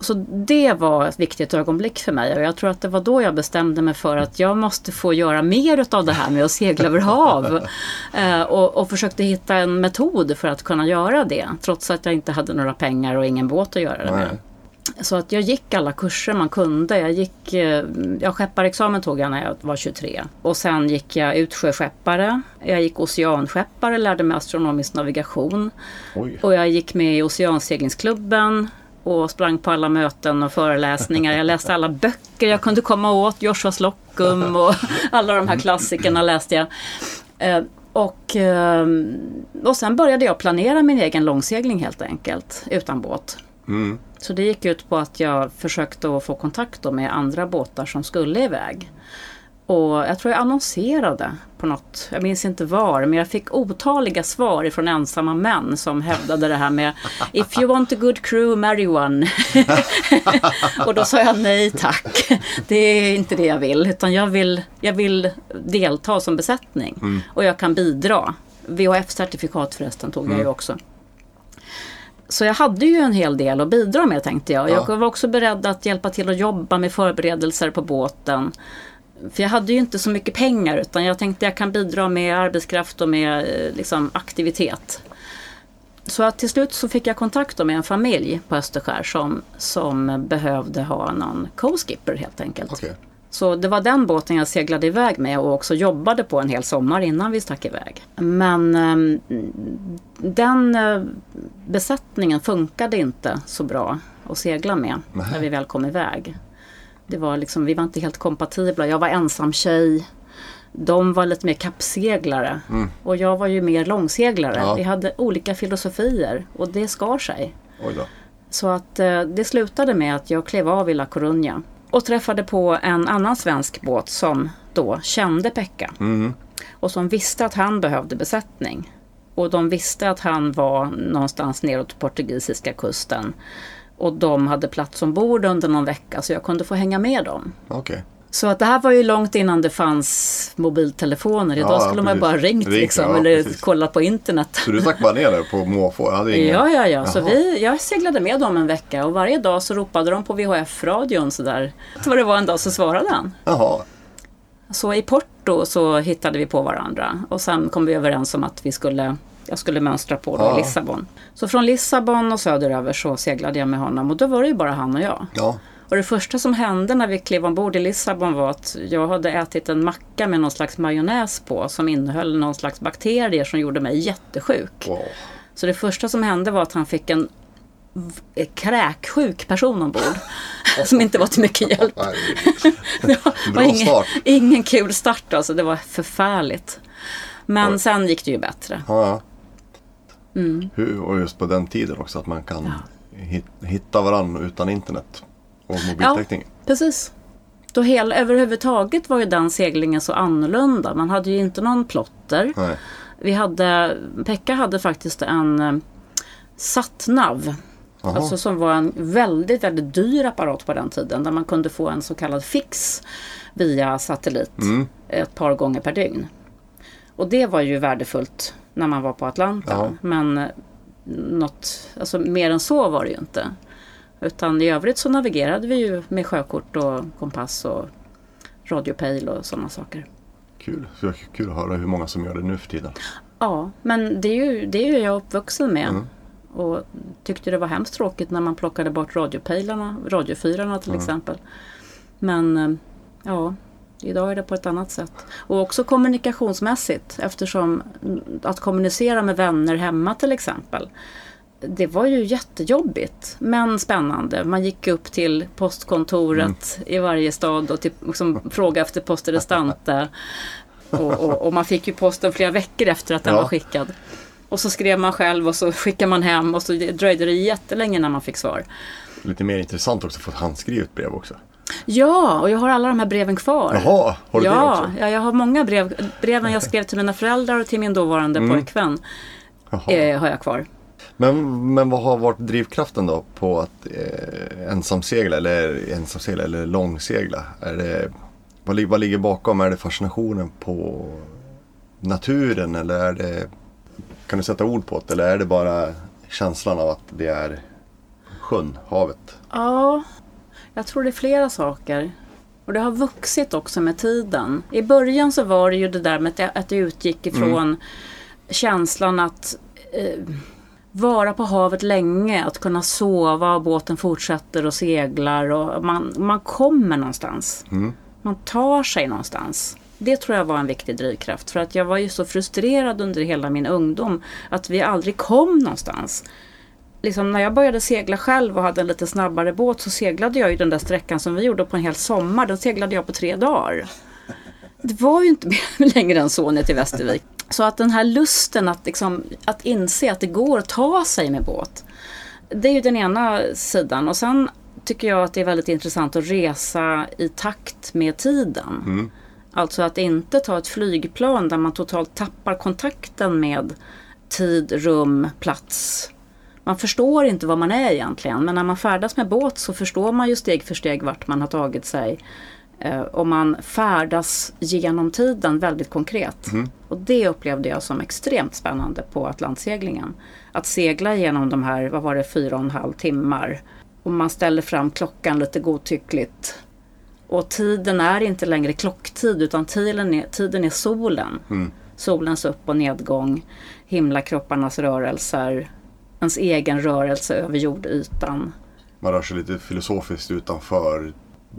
Så det var ett viktigt ögonblick för mig och jag tror att det var då jag bestämde mig för att jag måste få göra mer utav det här med att segla över hav. (laughs) Eh, och, och försöte hitta en metod för att kunna göra det trots att jag inte hade några pengar och ingen båt att göra det med. Så att jag gick alla kurser man kunde. Jag gick, eh, ja, skepparexamen tog jag när jag var 23. Och sen gick jag utsjöskeppare. Jag gick oceanskeppare, lärde mig astronomisk navigation. Oj. Och jag gick med i Oceanseglingsklubben och sprang på alla möten och föreläsningar. Jag läste alla böcker jag kunde komma åt. Joshua Slocum och (laughs) alla de här klassikerna läste jag. Eh, Och, eh, och sen började jag planera min egen långsegling helt enkelt, utan båt. Mm. Så det gick ut på att jag försökte att få kontakt med andra båtar som skulle iväg. Och jag tror jag annonserade på något, jag minns inte var, men jag fick otaliga svar ifrån ensamma män som hävdade det här med If you want a good crew, marry one. (laughs) och då sa jag nej tack, det är inte det jag vill, utan jag vill, jag vill delta som besättning. Och jag kan bidra. VHF-certifikat förresten tog jag ju också. Så jag hade ju en hel del att bidra med tänkte jag. Jag Ja. var också beredd att hjälpa till att jobba med förberedelser på båten. För jag hade ju inte så mycket pengar utan jag tänkte jag kan bidra med arbetskraft och med eh, liksom, aktivitet. Så att till slut så fick jag kontakt med en familj på Österskär som, som behövde ha någon co-skipper helt enkelt. Okej. Så det var den båten jag seglade iväg med och också jobbade på en hel sommar innan vi stack iväg. Men ehm, den eh, besättningen funkade inte så bra att segla med när vi väl kom iväg. Det var liksom, vi var inte helt kompatibla. Jag var ensam tjej. De var lite mer kappseglare och jag var ju mer långseglare. Ja. Vi hade olika filosofier och det skar sig. Så att eh, det slutade med att jag klev av i La Coruña och träffade på en annan svensk båt som då kände Pekka Mm. och som visste att han behövde besättning. Och de visste att han var någonstans neråt portugisiska kusten Och de hade plats ombord under någon vecka så jag kunde få hänga med dem. Okej. Så att det här var ju långt innan det fanns mobiltelefoner. Idag Ja, skulle man precis. bara ringt Ringt, liksom, ja, eller precis. kollat på internet. Så du stack bara ner där på måfå? Ja, ja, ja. Så Jaha. vi, jag seglade med dem en vecka och varje dag så ropade de på VHF-radion sådär. Vad det var en dag så svarade han. Jaha. Så i Porto så hittade vi på varandra och sen kom vi överens om att vi skulle, jag skulle mönstra på då Ja. i Lissabon. Så från Lissabon och söderöver så seglade jag med honom och då var det ju bara han och jag. Ja. Och det första som hände när vi klev ombord i Lissabon var att jag hade ätit en macka med någon slags majonnäs på som innehöll någon slags bakterier som gjorde mig jättesjuk. Wow. Så det första som hände var att han fick en v- kräksjuk person ombord. (laughs) som inte var till mycket hjälp. (laughs) Det var, var ingen, ingen kul start alltså. Det var förfärligt. Men sen gick det ju bättre. Ja, ja. Mm. Hur, och just på den tiden också att man kan hit- hitta varandra utan internet och mobiltäckning. Precis. Då hela, överhuvudtaget var ju den seglingen så annorlunda. Man hade ju inte någon plotter. Nej. Vi hade, Pekka hade faktiskt en eh, satnav. Alltså som var en väldigt, väldigt dyr apparat på den tiden. Där man kunde få en så kallad fix via satellit Mm. ett par gånger per dygn. Och det var ju värdefullt när man var på Atlanten. Ja. Men eh, något, alltså mer än så var det ju inte. Utan i övrigt så navigerade vi ju med sjökort och kompass och radiopejl och sådana saker. Kul. Så kul att höra hur många som gör det nu för tiden. Ja, men det är ju, det är ju jag uppvuxen med. Mm. Och tyckte det var hemskt tråkigt när man plockade bort radiopejlarna, radiofyrarna till exempel. Men eh, ja, idag är det på ett annat sätt. Och också kommunikationsmässigt eftersom mm, att kommunicera med vänner hemma till exempel. Det var ju jättejobbigt men spännande. Man gick upp till postkontoret i varje stad och till, liksom, frågade efter poste restante. (laughs) Och, och, och man fick ju posten flera veckor efter att den Ja. var skickad. Och så skrev man själv och så skickade man hem och så dröjde det jättelänge när man fick svar. Lite mer intressant också att få ett handskrivet brev också. Ja, och jag har alla de här breven kvar. Jaha, har du det ja, också? ja, jag har många brev. Breven jag skrev till mina föräldrar och till min dåvarande Mm. pojkvän eh, har jag kvar. Men, men vad har varit drivkraften då på att eh, ensamsegla eller ensamsegla eller långsegla? Är det, vad, vad ligger bakom? Är det fascinationen på naturen eller är det, kan du sätta ord på det? Eller är det bara känslan av att det är sjön, havet? Ja, jag tror det är flera saker. Och det har vuxit också med tiden. I början så var det ju det där med att det, utgick ifrån känslan att eh, vara på havet länge, att kunna sova och båten fortsätter och seglar och man, man kommer någonstans. Mm. Man tar sig någonstans. Det tror jag var en viktig drivkraft för att jag var ju så frustrerad under hela min ungdom att vi aldrig kom någonstans. Liksom när jag började segla själv och hade en lite snabbare båt så seglade jag ju den där sträckan som vi gjorde på en hel sommar. Den seglade jag på tre dagar. Det var ju inte (laughs) längre än så ner till Västervik. Så att den här lusten att, liksom, att inse att det går att ta sig med båt. Det är ju den ena sidan. Och sen tycker jag att det är väldigt intressant att resa i takt med tiden. Mm. Alltså att inte ta ett flygplan där man totalt tappar kontakten med tid, rum, plats. Man förstår inte vad man är egentligen. Men när man färdas med båt så förstår man ju steg för steg vart man har tagit sig. Eh, och man färdas genom tiden väldigt konkret. Och det upplevde jag som extremt spännande på Atlantseglingen. Att segla genom de här, vad var det, fyra och en halv timmar. Och man ställer fram klockan lite godtyckligt. Och tiden är inte längre klocktid utan tiden är, tiden är solen. Solens upp och nedgång, himlakropparnas rörelser, ens egen rörelse över jordytan. Man rör sig lite filosofiskt utanför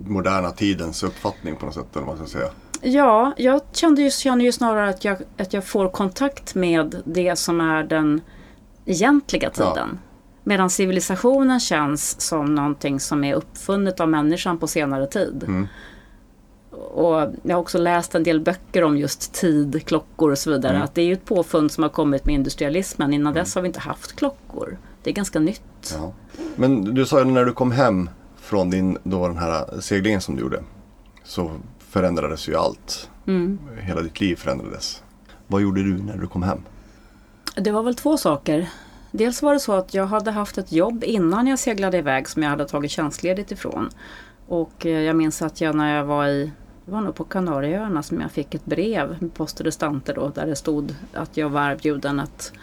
moderna tidens uppfattning på något sätt. Eller vad man ska säga. Ja, jag kände ju, känner ju snarare att jag, att jag får kontakt med det som är den egentliga tiden. Medan civilisationen känns som någonting som är uppfunnet av människan på senare tid. Mm. Och jag har också läst en del böcker om just tid, klockor och så vidare. Mm. Att det är ju ett påfund som har kommit med industrialismen. Innan dess har vi inte haft klockor. Det är ganska nytt. Ja. Men du sa ju när du kom hem från din, då den här seglingen som du gjorde. Så förändrades ju allt. Mm. Hela ditt liv förändrades. Vad gjorde du när du kom hem? Det var väl två saker. Dels var det så att jag hade haft ett jobb innan jag seglade iväg som jag hade tagit tjänstledigt ifrån. Och eh, jag minns att jag när jag var i, det var nog på Kanarieöarna som jag fick ett brev med post och restanter då där det stod att jag var erbjuden ett,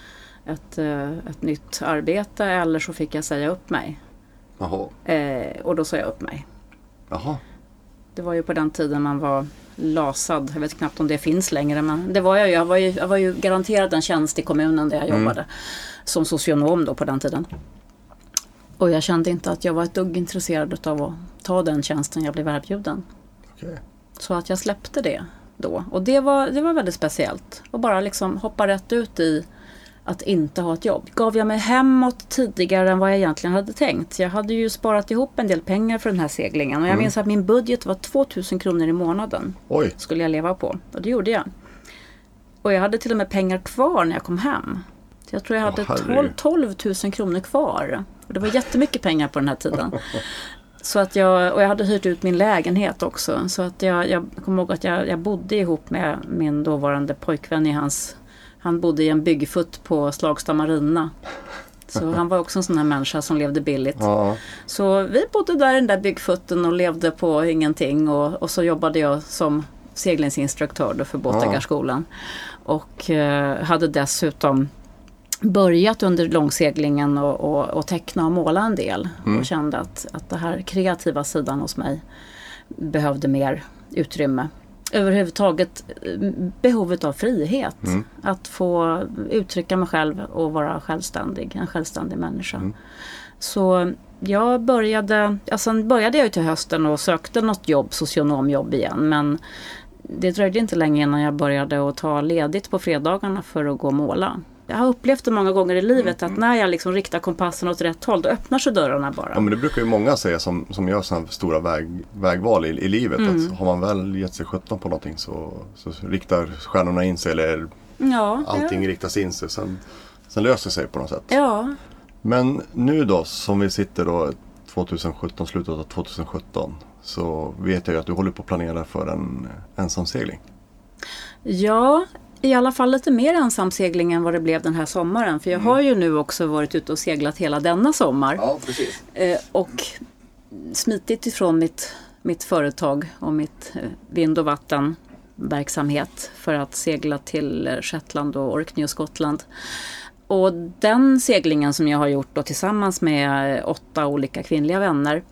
ett, eh, ett nytt arbete eller så fick jag säga upp mig. Eh, och då sa jag upp mig. Jaha. Det var ju på den tiden man var lasad. Jag vet knappt om det finns längre men det var jag ju. Jag var ju, jag var ju garanterad en tjänst i kommunen där jag Mm. jobbade. Som socionom då på den tiden. Och jag kände inte att jag var ett dugg intresserad av att ta den tjänsten jag blev erbjuden. Okej. Så att jag släppte det då. Och det var, det var väldigt speciellt. Och bara liksom hoppa rätt ut i att inte ha ett jobb. Gav jag mig hemåt tidigare än vad jag egentligen hade tänkt. Jag hade ju sparat ihop en del pengar för den här seglingen. Och jag minns att min budget var 2000 kronor i månaden. Oj. Skulle jag leva på. Och det gjorde jag. Och jag hade till och med pengar kvar när jag kom hem. Så jag tror jag hade herregud. 12, 12 000 kronor kvar. Och det var jättemycket pengar på den här tiden. (laughs) Så att jag, och jag hade hyrt ut min lägenhet också. Så att jag, jag kommer ihåg att jag, jag bodde ihop med min dåvarande pojkvän i hans... Han bodde i en byggfutt på Slagsta Marina. Så han var också en sån här människa som levde billigt. Ja. Så vi bodde där i den där byggfutten och levde på ingenting. Och, och så jobbade jag som seglingsinstruktör då för båtägarskolan. Och eh, hade dessutom börjat under långseglingen och, och, och teckna och måla en del. Och kände att, att den här kreativa sidan hos mig behövde mer utrymme. Överhuvudtaget eh, behovet av frihet. Att få uttrycka mig själv och vara självständig. En självständig människa. Så jag började, ja, sen började jag ju till hösten och sökte något jobb, socionomjobb igen. Men det dröjde inte länge innan jag började att ta ledigt på fredagarna för att gå och måla. Jag har upplevt det många gånger i livet att när jag liksom riktar kompassen åt rätt håll då öppnar sig dörrarna bara. Ja men det brukar ju många säga som, som gör sådana stora väg, vägval i, i livet. Mm. Att har man väl gett sig sjutton på någonting så, så riktar stjärnorna in sig eller Ja, allting riktas in sig. Sen, sen löser sig på något sätt. ja. Men nu då som vi sitter då 2017, slutet av 2017. Så vet jag ju att du håller på att planera för en ensamsegling. Ja, i alla fall lite mer ensamsegling än vad det blev den här sommaren. För jag har ju nu också varit ute och seglat hela denna sommar. Ja precis. Eh, och smitit ifrån mitt, mitt företag och mitt eh, vind och vattenverksamhet för att segla till eh, Shetland och Orkney och Skottland. Och den seglingen som jag har gjort då tillsammans med åtta olika kvinnliga vänner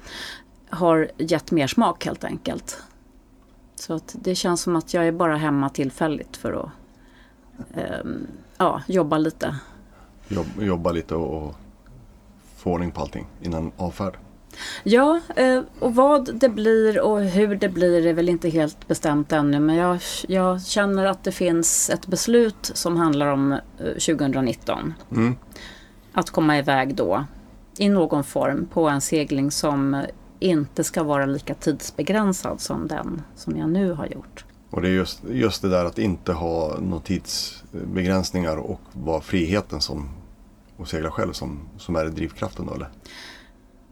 har gett mer smak helt enkelt. Så att det känns som att jag är bara hemma tillfälligt för att ja, jobba lite. Jobb, jobba lite och, och få ordning på allting innan avfärd. Ja, eh, och vad det blir och hur det blir är väl inte helt bestämt ännu. Men jag, jag känner att det finns ett beslut som handlar om eh, 2019. Mm. Att komma iväg då i någon form på en segling som eh, inte ska vara lika tidsbegränsad som den som jag nu har gjort. Och det är just, just det där att inte ha några tidsbegränsningar och vara friheten som och segla själv som, som är drivkraften då eller?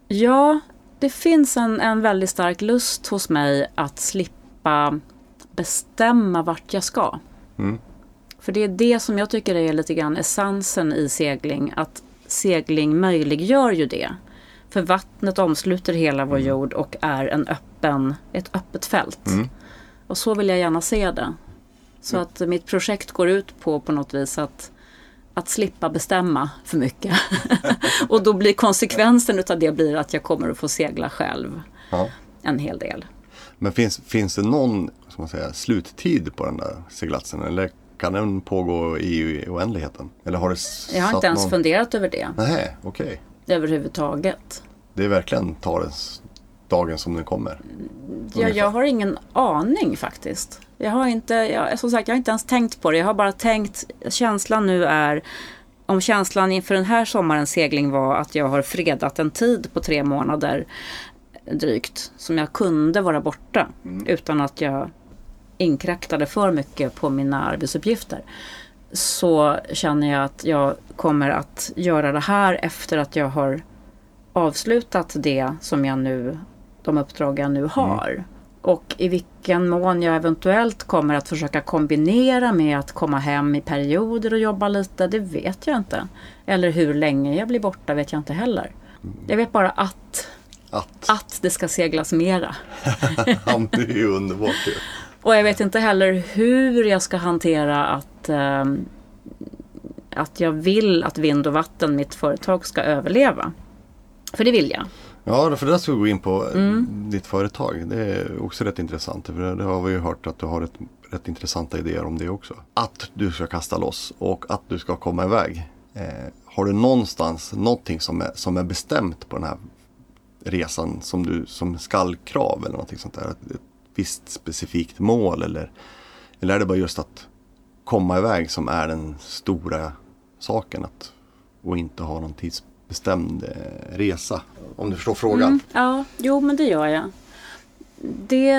Ja, det finns en, en väldigt stark lust hos mig att slippa bestämma vart jag ska. Mm. För det är det som jag tycker är lite grann essensen i segling. Att segling möjliggör ju det. För vattnet omsluter hela vår jord och är en öppen, ett öppet fält. Mm. Och så vill jag gärna se det. Så att mitt projekt går ut på på något vis att, att slippa bestämma för mycket. (laughs) och då blir konsekvensen utav det blir att jag kommer att få segla själv Ja. en hel del. Men finns, finns det någon ska man säga, sluttid på den där seglatsen? Eller kan den pågå i oändligheten? Eller har det Jag har inte ens någon... funderat över det Nej, okej. överhuvudtaget. Det är verkligen tar den s- dagen som den kommer. Ja, jag har ingen aning faktiskt. Jag har inte, jag, som sagt, jag har inte ens tänkt på det. Jag har bara tänkt, känslan nu är, om känslan inför den här sommarens segling var att jag har fredat en tid på tre månader drygt, som jag kunde vara borta utan att jag inkräktade för mycket på mina arbetsuppgifter. Så känner jag att jag kommer att göra det här efter att jag har avslutat det som jag nu, de uppdrag jag nu har. Och i vilken mån jag eventuellt kommer att försöka kombinera med att komma hem i perioder och jobba lite, det vet jag inte. Eller hur länge jag blir borta vet jag inte heller. Jag vet bara att, Att, att det ska seglas mera. (laughs) det är ju underbart ju. Och jag vet inte heller hur jag ska hantera att, ehm, att jag vill att vind och vatten, mitt företag, ska överleva. För det vill jag. Ja, för det där ska vi gå in på Mm. ditt företag. Det är också rätt intressant. För det har vi ju hört att du har rätt, rätt intressanta idéer om det också. Att du ska kasta loss och att du ska komma iväg. Eh, har du någonstans någonting som är, som är bestämt på den här resan som du som skallkrav eller någonting sånt där? Ett, ett visst specifikt mål eller, eller är det bara just att komma iväg som är den stora saken att, och inte ha någon tidsbestämd bestämd eh, resa? Om du förstår frågan. Mm, ja, jo men det gör jag. Det,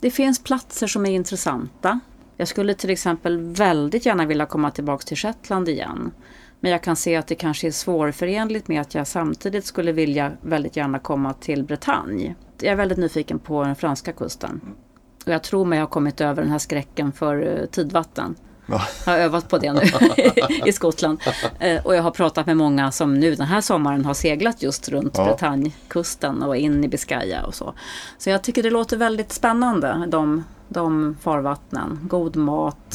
det finns platser som är intressanta. Jag skulle till exempel väldigt gärna vilja komma tillbaka till Shetland igen. Men jag kan se att det kanske är svårförenligt med att jag samtidigt skulle vilja väldigt gärna komma till Bretagne. Jag är väldigt nyfiken på den franska kusten. Och jag tror mig ha kommit över den här skräcken för eh, tidvatten. Ja. Jag har övat på det nu (laughs) i Skottland. Eh, Och jag har pratat med många som nu den här sommaren har seglat just runt Ja. Bretagnekusten och in i Biscaya och så. Så jag tycker det låter väldigt spännande, de, de farvattnen. God mat.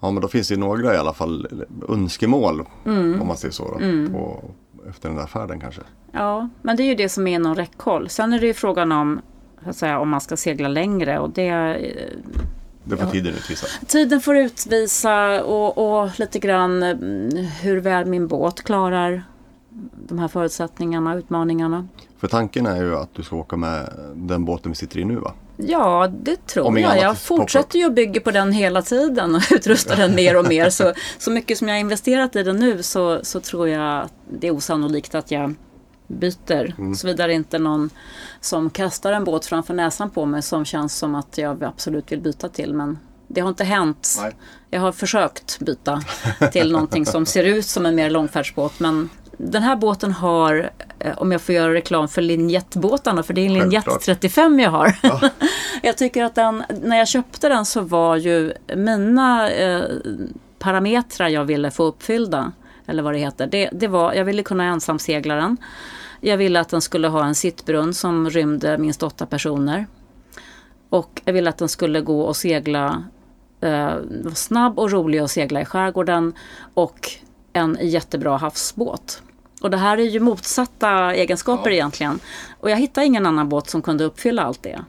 Ja men då finns det några i alla fall önskemål Mm. om man säger så. Då, på, efter den där färden kanske. Ja, men det är ju det som är inom räckhåll. Sen är det ju frågan om så att säga, om man ska segla längre och det eh, Det får tiden utvisa. Tiden får utvisa och, och lite grann mm, hur väl min båt klarar de här förutsättningarna och utmaningarna. För tanken är ju att du ska åka med den båten vi sitter i nu va? Ja, det tror jag. Jag fortsätter ju att bygga på den hela tiden och (laughs) utrustar den mer och mer. Så, så mycket som jag har investerat i den nu så, så tror jag att det är osannolikt att jag byter. Mm. Såvida inte någon som kastar en båt framför näsan på mig som känns som att jag absolut vill byta till. Men det har inte hänt. Nej. Jag har försökt byta till någonting som ser ut som en mer långfärdsbåt. Men den här båten har, eh, om jag får göra reklam för linjettbåtarna, för det är en linjett Självklart. 35 jag har. (laughs) jag tycker att den, när jag köpte den så var ju mina eh, parametrar jag ville få uppfyllda, eller vad det heter, det, det var, jag ville kunna ensamsegla den. Jag ville att den skulle ha en sittbrunn som rymde minst åtta personer. Och jag ville att den skulle gå och segla eh, var snabb och rolig att segla i skärgården och en jättebra havsbåt. Och det här är ju motsatta egenskaper egentligen. Och jag hittade ingen annan båt som kunde uppfylla allt det.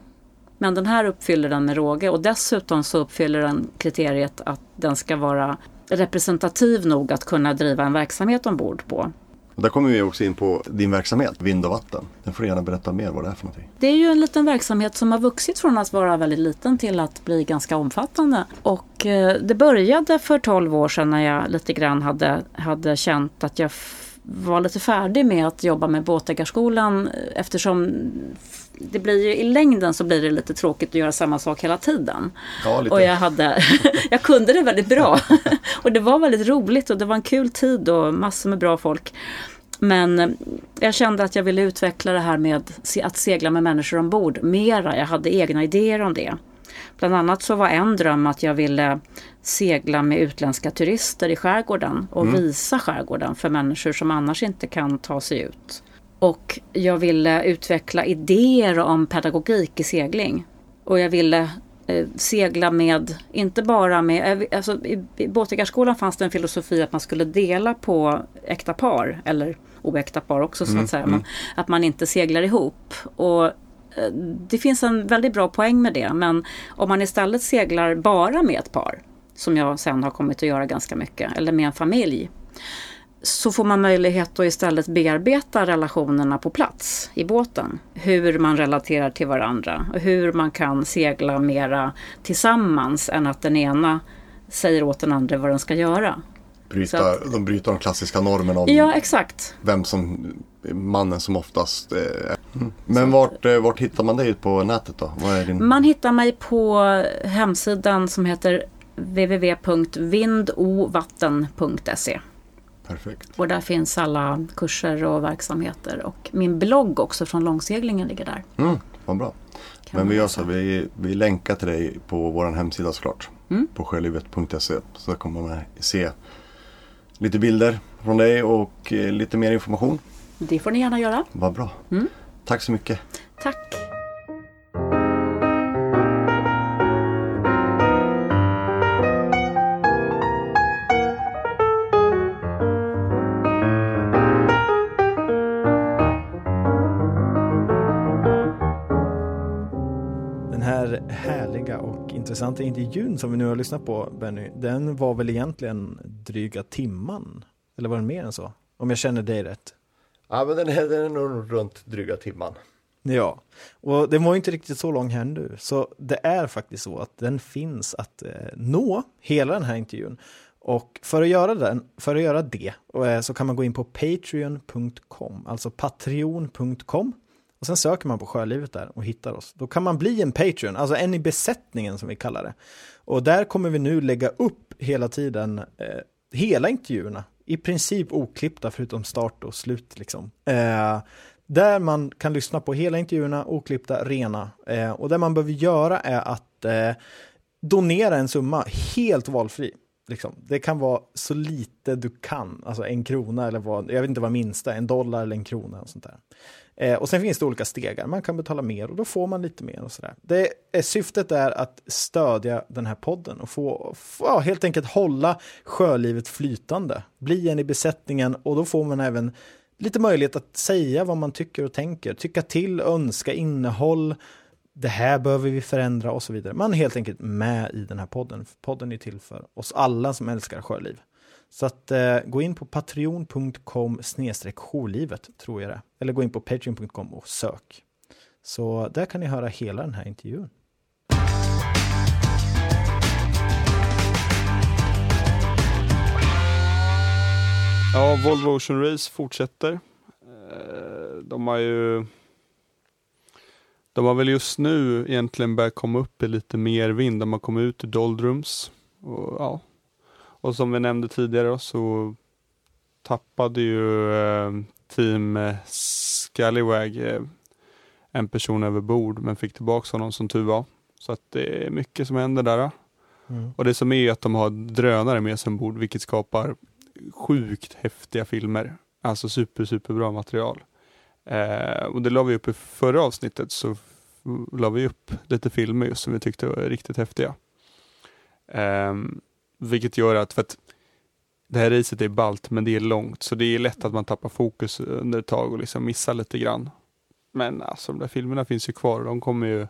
Men den här uppfyller den med råge och dessutom så uppfyller den kriteriet att den ska vara representativ nog att kunna driva en verksamhet ombord på. Och där kommer vi också in på din verksamhet, vind och vatten. Den får du gärna berätta mer vad det är för någonting. Det är ju en liten verksamhet som har vuxit från att vara väldigt liten till att bli ganska omfattande. Och eh, det började för 12 år sedan när jag lite grann hade, hade känt att jag var lite färdig med att jobba med båtägarskolan eh, eftersom det blir ju, i längden så blir det lite tråkigt att göra samma sak hela tiden. Ja. Och jag, hade, (laughs) jag kunde det väldigt bra. (laughs) Och det var väldigt roligt och det var en kul tid och massor med bra folk. Men jag kände att jag ville utveckla det här med att segla med människor ombord mera. Jag hade egna idéer om det. Bland annat så var en dröm att jag ville segla med utländska turister i skärgården och visa skärgården för människor som annars inte kan ta sig ut. Och jag ville utveckla idéer om pedagogik i segling. Och jag ville eh, segla med, inte bara med, alltså i, i båtägarskolan fanns det en filosofi att man skulle dela på äkta par, eller oäkta par också så att säga, men att man inte seglar ihop. Och eh, det finns en väldigt bra poäng med det, men om man istället seglar bara med ett par, som jag sen har kommit att göra ganska mycket, eller med en familj, så får man möjlighet att istället bearbeta relationerna på plats i båten. Hur man relaterar till varandra och hur man kan segla mera tillsammans än att den ena säger åt den andra vad den ska göra. Bryta, att- De bryter de klassiska normerna om Ja, exakt. vem som mannen som oftast eh, är. Mm. Men vart, eh, vart hittar man dig på nätet då? Din... Man hittar mig på hemsidan som heter www.vindovatten.se Perfekt. och där finns alla kurser och verksamheter och min blogg också från långseglingen ligger där. Mm, vad bra. Kan Men vi gör så, vi, vi länkar till dig på vår hemsida såklart. Mm. På sjölivet.se. Så kommer man se lite bilder från dig och eh, lite mer information. Det får ni gärna göra. Vad bra. Mm. Tack så mycket. Tack. Intressanta intervjun som vi nu har lyssnat på, Benny, den var väl egentligen dryga timman? Eller var den mer än så? Om jag känner dig rätt. Ja men den är, den är nog runt dryga timman. Ja, och det var ju inte riktigt så lång här nu, så det är faktiskt så att den finns att eh, nå hela den här intervjun. Och för att göra, den, för att göra det eh, så kan man gå in på patreon.com, alltså patreon.com. Och sen söker man på Sjölivet där och hittar oss. Då kan man bli en Patreon, alltså en i besättningen som vi kallar det. Och där kommer vi nu lägga upp hela tiden eh, hela intervjuerna. I princip oklippta förutom start och slut liksom. Eh, där man kan lyssna på hela intervjuerna, oklippta, rena. Eh, och det man behöver göra är att eh, donera en summa helt valfri. Liksom. Det kan vara så lite du kan, alltså en krona eller vad, jag vet inte vad minsta, en dollar eller en krona och sånt där. Eh, och sen finns det olika stegar, man kan betala mer och då får man lite mer och sådär. Det är, syftet är att stödja den här podden och få, få, ja, helt enkelt hålla sjölivet flytande. Bli en i besättningen och då får man även lite möjlighet att säga vad man tycker och tänker, tycka till, önska innehåll, det här behöver vi förändra och så vidare. Man är helt enkelt med i den här podden. Podden är till för oss alla som älskar sjöliv. Så att eh, gå in på patreon.com snedstreck jourlivet tror jag det är. Eller gå in på patreon.com och sök. Så där kan ni höra hela den här intervjun. Ja, Volvo Ocean Race fortsätter. Eh, de har ju de har väl just nu egentligen börjat komma upp i lite mer vind. De har kommit ut i doldrums. Och, ja och som vi nämnde tidigare så tappade ju eh, team eh, Scallywag eh, en person över bord men fick tillbaka honom som tur var. Så att det är mycket som händer där. Mm. Och det som är att de har drönare med sig ombord vilket skapar sjukt häftiga filmer. Alltså super, super bra material. Eh, och det la vi upp i förra avsnittet så la vi upp lite filmer just som vi tyckte var riktigt häftiga. Eh, vilket gör att, för att det här racet är balt men det är långt så det är lätt att man tappar fokus under ett tag och liksom missar lite grann. Men alltså de där filmerna finns ju kvar och de kommer ju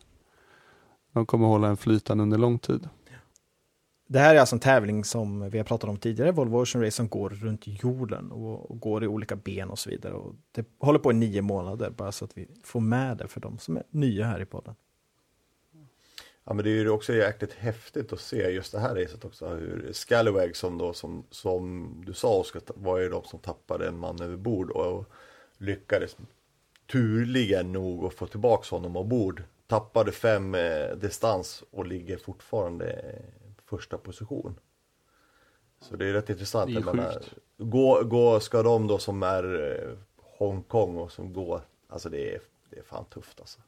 de kommer hålla en flytande under lång tid. Det här är alltså en tävling som vi har pratat om tidigare, Volvo Ocean Race, som går runt jorden och, och går i olika ben och så vidare. Och det håller på i nio månader, bara så att vi får med det för de som är nya här i podden. Ja men det är ju också jäkligt häftigt att se just det här racet också. Hur Scallywag som då som, som du sa Oskar var ju de som tappade en man över bord och lyckades turligen nog att få tillbaks honom ombord. Tappade fem eh, distans och ligger fortfarande eh, första position. Så det är rätt intressant. Det är Jag menar, sjukt. gå, gå, ska de då som är eh, Hongkong och som går, alltså det är, det är fan tufft alltså.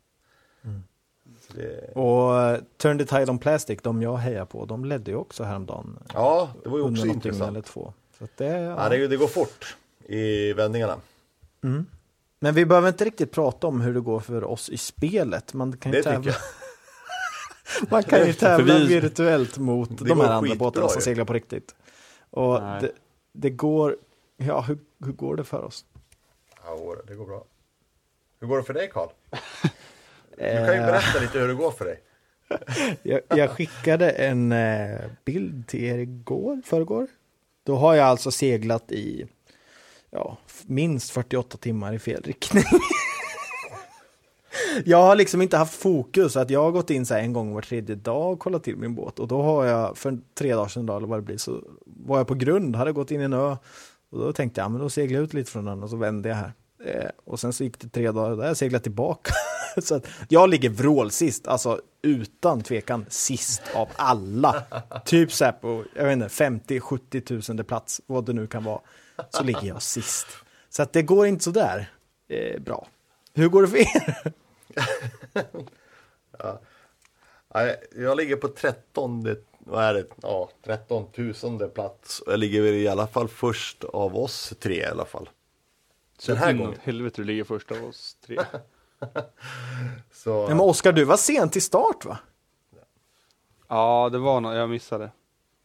Så det, Och eh, Turn the Tide on Plastic, de jag hejar på, de ledde ju också häromdagen. ja, det var ju också intressant. eller två. Så att det, Ja, det, det går fort i vändningarna. Mm. Men vi behöver inte riktigt prata om hur det går för oss i spelet. Man kan ju Det tävla, (laughs) man kan ju tävla vi- virtuellt mot Det de här andra båtarna som seglar på riktigt. Och det, det går, ja hur, hur går det för oss? Ja, det går bra. Hur går det för dig Karl? (laughs) Du kan ju Eh, berätta lite hur det går för dig. (laughs) jag, jag skickade en eh, bild till er igår, förrgår. Då har jag alltså seglat i ja, minst 48 timmar i fel riktning. (laughs) jag har liksom inte haft fokus, att jag har gått in så här en gång var tredje dag och kollat till min båt. Och då har jag, för tre dagar sedan då, eller vad det blir, så var jag på grund, hade gått in i en ö. Och då tänkte jag, men då seglar jag ut lite från den och så vände jag här. Eh, och sen så gick det tre dagar, där jag seglade tillbaka. (laughs) (laughs) så att jag ligger vrålsist, alltså utan tvekan sist av alla. typ så här på, jag vet inte, 50-70 tusende plats, vad det nu kan vara. Så ligger jag sist. Så att det går inte så där eh, bra. Hur går det för er? (laughs) Nej, Jag ligger på 13, vad är det? Ja, 13 000 plats. Jag ligger väl i alla fall först av oss tre i alla fall. Den här gången. Helvete, du ligger först av oss tre. (laughs) (laughs) Så, Ja, men Oskar, du var sent till start va? ja, det var något, jag missade.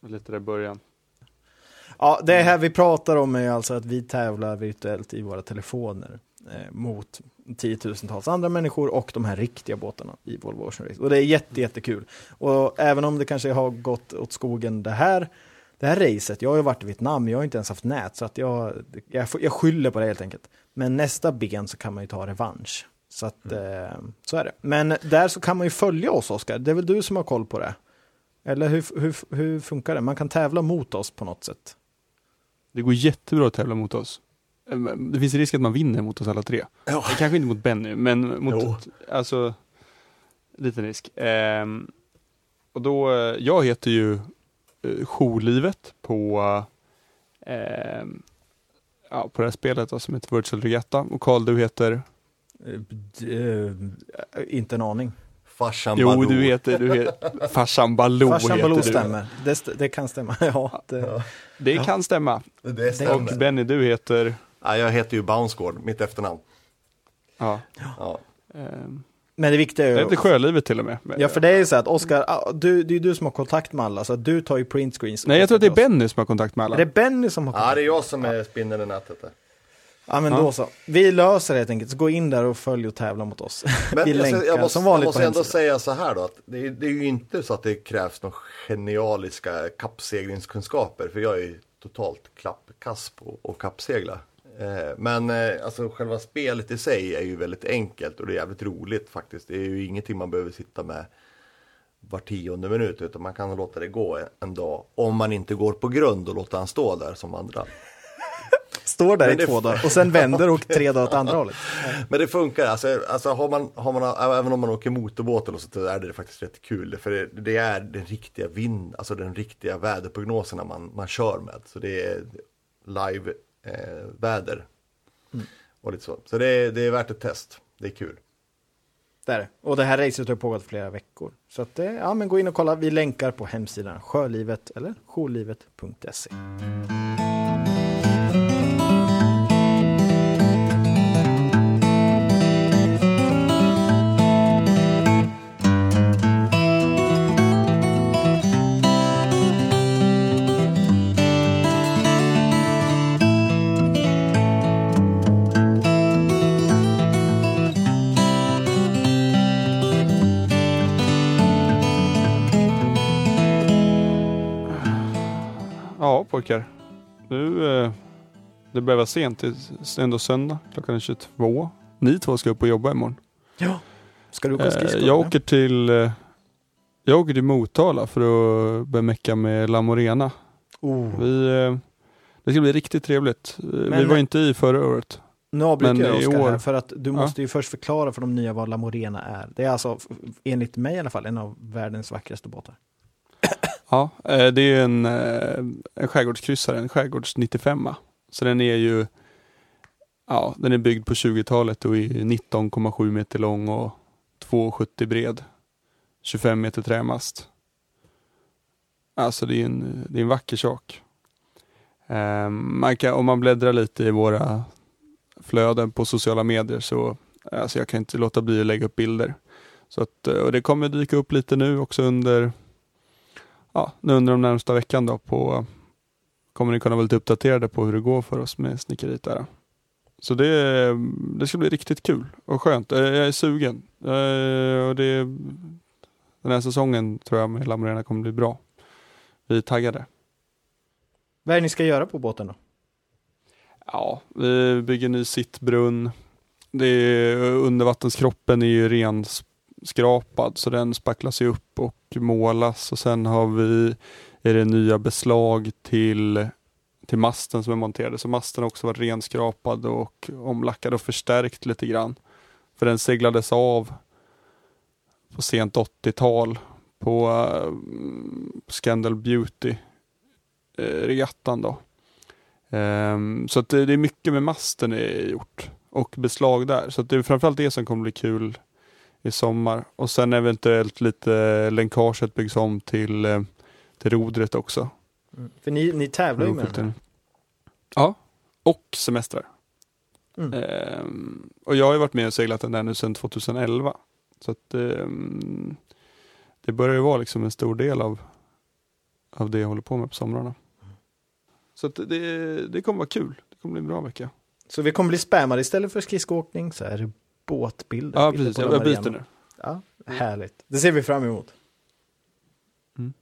Lite där i början. Ja, det här vi pratar om är alltså att vi tävlar virtuellt i våra telefoner eh, mot tiotusentals andra människor och de här riktiga båtarna i Volvo Ocean Race. Och det är jätte, jättekul. Och även om det kanske har gått åt skogen det här, det här racet, jag har ju varit i Vietnam, jag har inte ens haft nät, så att jag, jag, jag skyller på det helt enkelt. Men nästa ben så kan man ju ta revansch. Så att, eh, så är det. Men där så kan man ju följa oss, Oskar. Det är väl du som har koll på det? Eller hur, hur, hur funkar det? Man kan tävla mot oss på något sätt. Det går jättebra att tävla mot oss. Eh, Det finns risk att man vinner mot oss alla tre. Ja. Eh, Kanske inte mot Benny, men mot, Jo. alltså, liten risk. Ehm, och då, eh, jag heter ju eh, Jourlivet på, ehm, ja, på det här spelet då, som heter Virtual Regatta. Och Karl, du heter? Eh, inte en aning. farsan Jo, Baloo. du heter, du heter Farsan Baloo. Farsan heter Baloo du. stämmer. Det, det kan stämma. (laughs) Ja, det, Det Ja. kan stämma. Det Och stämmer. Benny, du heter? Ja, jag heter ju Bouncegård, mitt efternamn. Ja. Ja. ehm, men det viktiga är det ju... heter Sjölivet till och med. Ja, för det är ju så att Oskar, ah, du, det är du som har kontakt med alla, så du tar ju printscreens. Nej, jag tror att det är Benny som har kontakt med alla. Är det Benny som har ja, kontakt? det är jag som är spindeln i nätet. där. Ja, men Ja. då så. Vi löser det helt enkelt. Så gå in där och följ och tävla mot oss. Men (laughs) Vi jag, länkar jag måste, som vanligt jag måste ändå säga så här då, att det, är- det är ju inte så att det krävs några genialiska kappseglingskunskaper, för jag är ju totalt klappkass på att kappsegla. Eh, men eh, alltså själva spelet i sig är ju väldigt enkelt och det är jävligt roligt faktiskt. Det är ju ingenting man behöver sitta med var tionde minut, utan man kan låta det gå en, en dag. Om man inte går på grund och låter han stå där som andra. Står där Men i det- två dagar och sen vänder och tre dagar åt andra hållet. (laughs) Men det funkar, alltså, alltså har man, har man, även om man åker motorbåt eller så, så är det faktiskt rätt kul. För det, det är den riktiga vind, alltså den riktiga väderprognoserna man, man kör med. Så det är live eh, väder. Och lite så. Så det är, det är värt ett test. Det är kul. Där. Och det här racet har pågått flera veckor. Så att, eh, ja, men gå in och kolla. Vi länkar på hemsidan sjölivet eller jourlivet.se. pojkar. Nu, eh, det börjar vara sent. Det är ändå söndag. Klockan är 22. Ni två ska upp och jobba imorgon. Ja. Ska du gå Eh, skridskor? jag eller? åker till eh, jag åker till Motala för att börja mecka med La Morena. Oh. Vi, eh, det ska bli riktigt trevligt. Eh, vi Men- var inte i förra året. Nu avbryter jag Oskar år- här för att du Ja. måste ju först förklara för de nya vad La Morena är. Det är alltså, enligt mig i alla fall, en av världens vackraste båtar. Ja, eh, det är en, eh, en skärgårdskryssare, en skärgårds 95 Så den är ju Ja, den är byggd på 20-talet och är 19,7 meter lång och 2,70 bred. 25 meter trämast. Alltså det är en, det är en vacker sak. Eh, man kan, om man bläddrar lite i våra flöden på sociala medier så alltså jag kan inte låta bli att lägga upp bilder. Så att, och det kommer dyka upp lite nu också under ja, nu under de närmsta veckan då på kommer ni kunna vara lite uppdaterade på hur det går för oss med snickeriet där. Så det, det ska bli riktigt kul och skönt. Eh, Jag är sugen. Eh, Och det, den här säsongen tror jag med La Morena kommer bli bra. Vi är taggade. Vad är det ni ska göra på båten då? Ja, vi bygger ny sittbrunn. Det är, undervattenskroppen är ju skrapad så den spacklas ju upp och målas och sen har vi är det nya beslag till, till masten som är monterade. Så masten har också varit renskrapad och omlackad och förstärkt lite grann. För den seglades av på sent 80-tal på uh, Scandal Beauty-regattan. Eh, då. Um, så att det, det är mycket med masten är gjort och beslag där. Så att det är framförallt det som kommer bli kul i sommar. Och sen eventuellt lite länkaget byggs om till, eh, till rodret också. Mm. För ni, ni tävlar ju med den här. Ja, och semestrar. Mm. Ehm, och jag har ju varit med och seglat den där nu sedan 2011. Så att ehm, det börjar ju vara liksom en stor del av, av det jag håller på med på somrarna. Så att det, det kommer vara kul. Det kommer bli en bra vecka. Så vi kommer bli spammade istället för skridskoåkning så är det båtbilder. Ja, bilder precis. på Jag, byter nu. Ja, härligt. Det ser vi fram emot. Mm.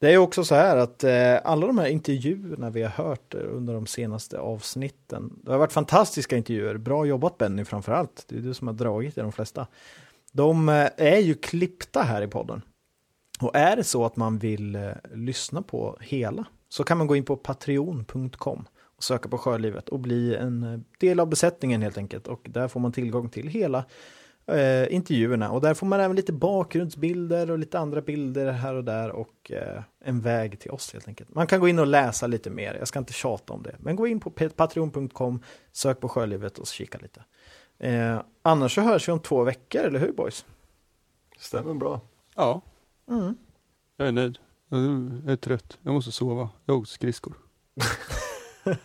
Det är ju också så här att eh, alla de här intervjuerna vi har hört under de senaste avsnitten, det har varit fantastiska intervjuer. Bra jobbat Benny framför allt. Det är du som har dragit i de flesta. De eh, är ju klippta här i podden. Och är det så att man vill eh, lyssna på hela så kan man gå in på patreon.com söka på Sjölivet och bli en eh, del av besättningen helt enkelt. Och där får man tillgång till hela eh, intervjuerna och där får man även lite bakgrundsbilder och lite andra bilder här och där och eh, en väg till oss helt enkelt. Man kan gå in och läsa lite mer, jag ska inte tjata om det, men gå in på patreon.com, sök på Sjölivet och kika lite. Eh, annars så hörs vi om två veckor, eller hur boys? Stämmer bra. Ja, Mm. jag är nöjd. Jag är trött. Jag måste sova. Jag har åkt skridskor. (laughs) (laughs)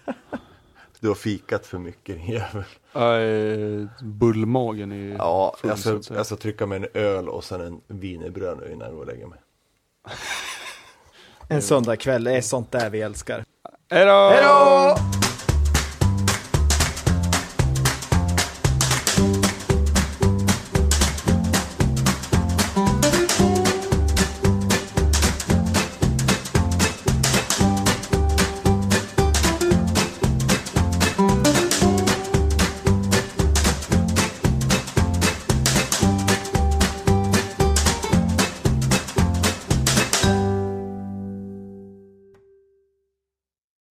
Du har fikat för mycket din jävel. Äh, bullmagen är Ja, full, jag så att ska, säga. jag ska trycka mig en öl och sen en wienerbröd nu innan jag går och lägger mig. En söndagkväll, det är sånt där vi älskar. Hej då!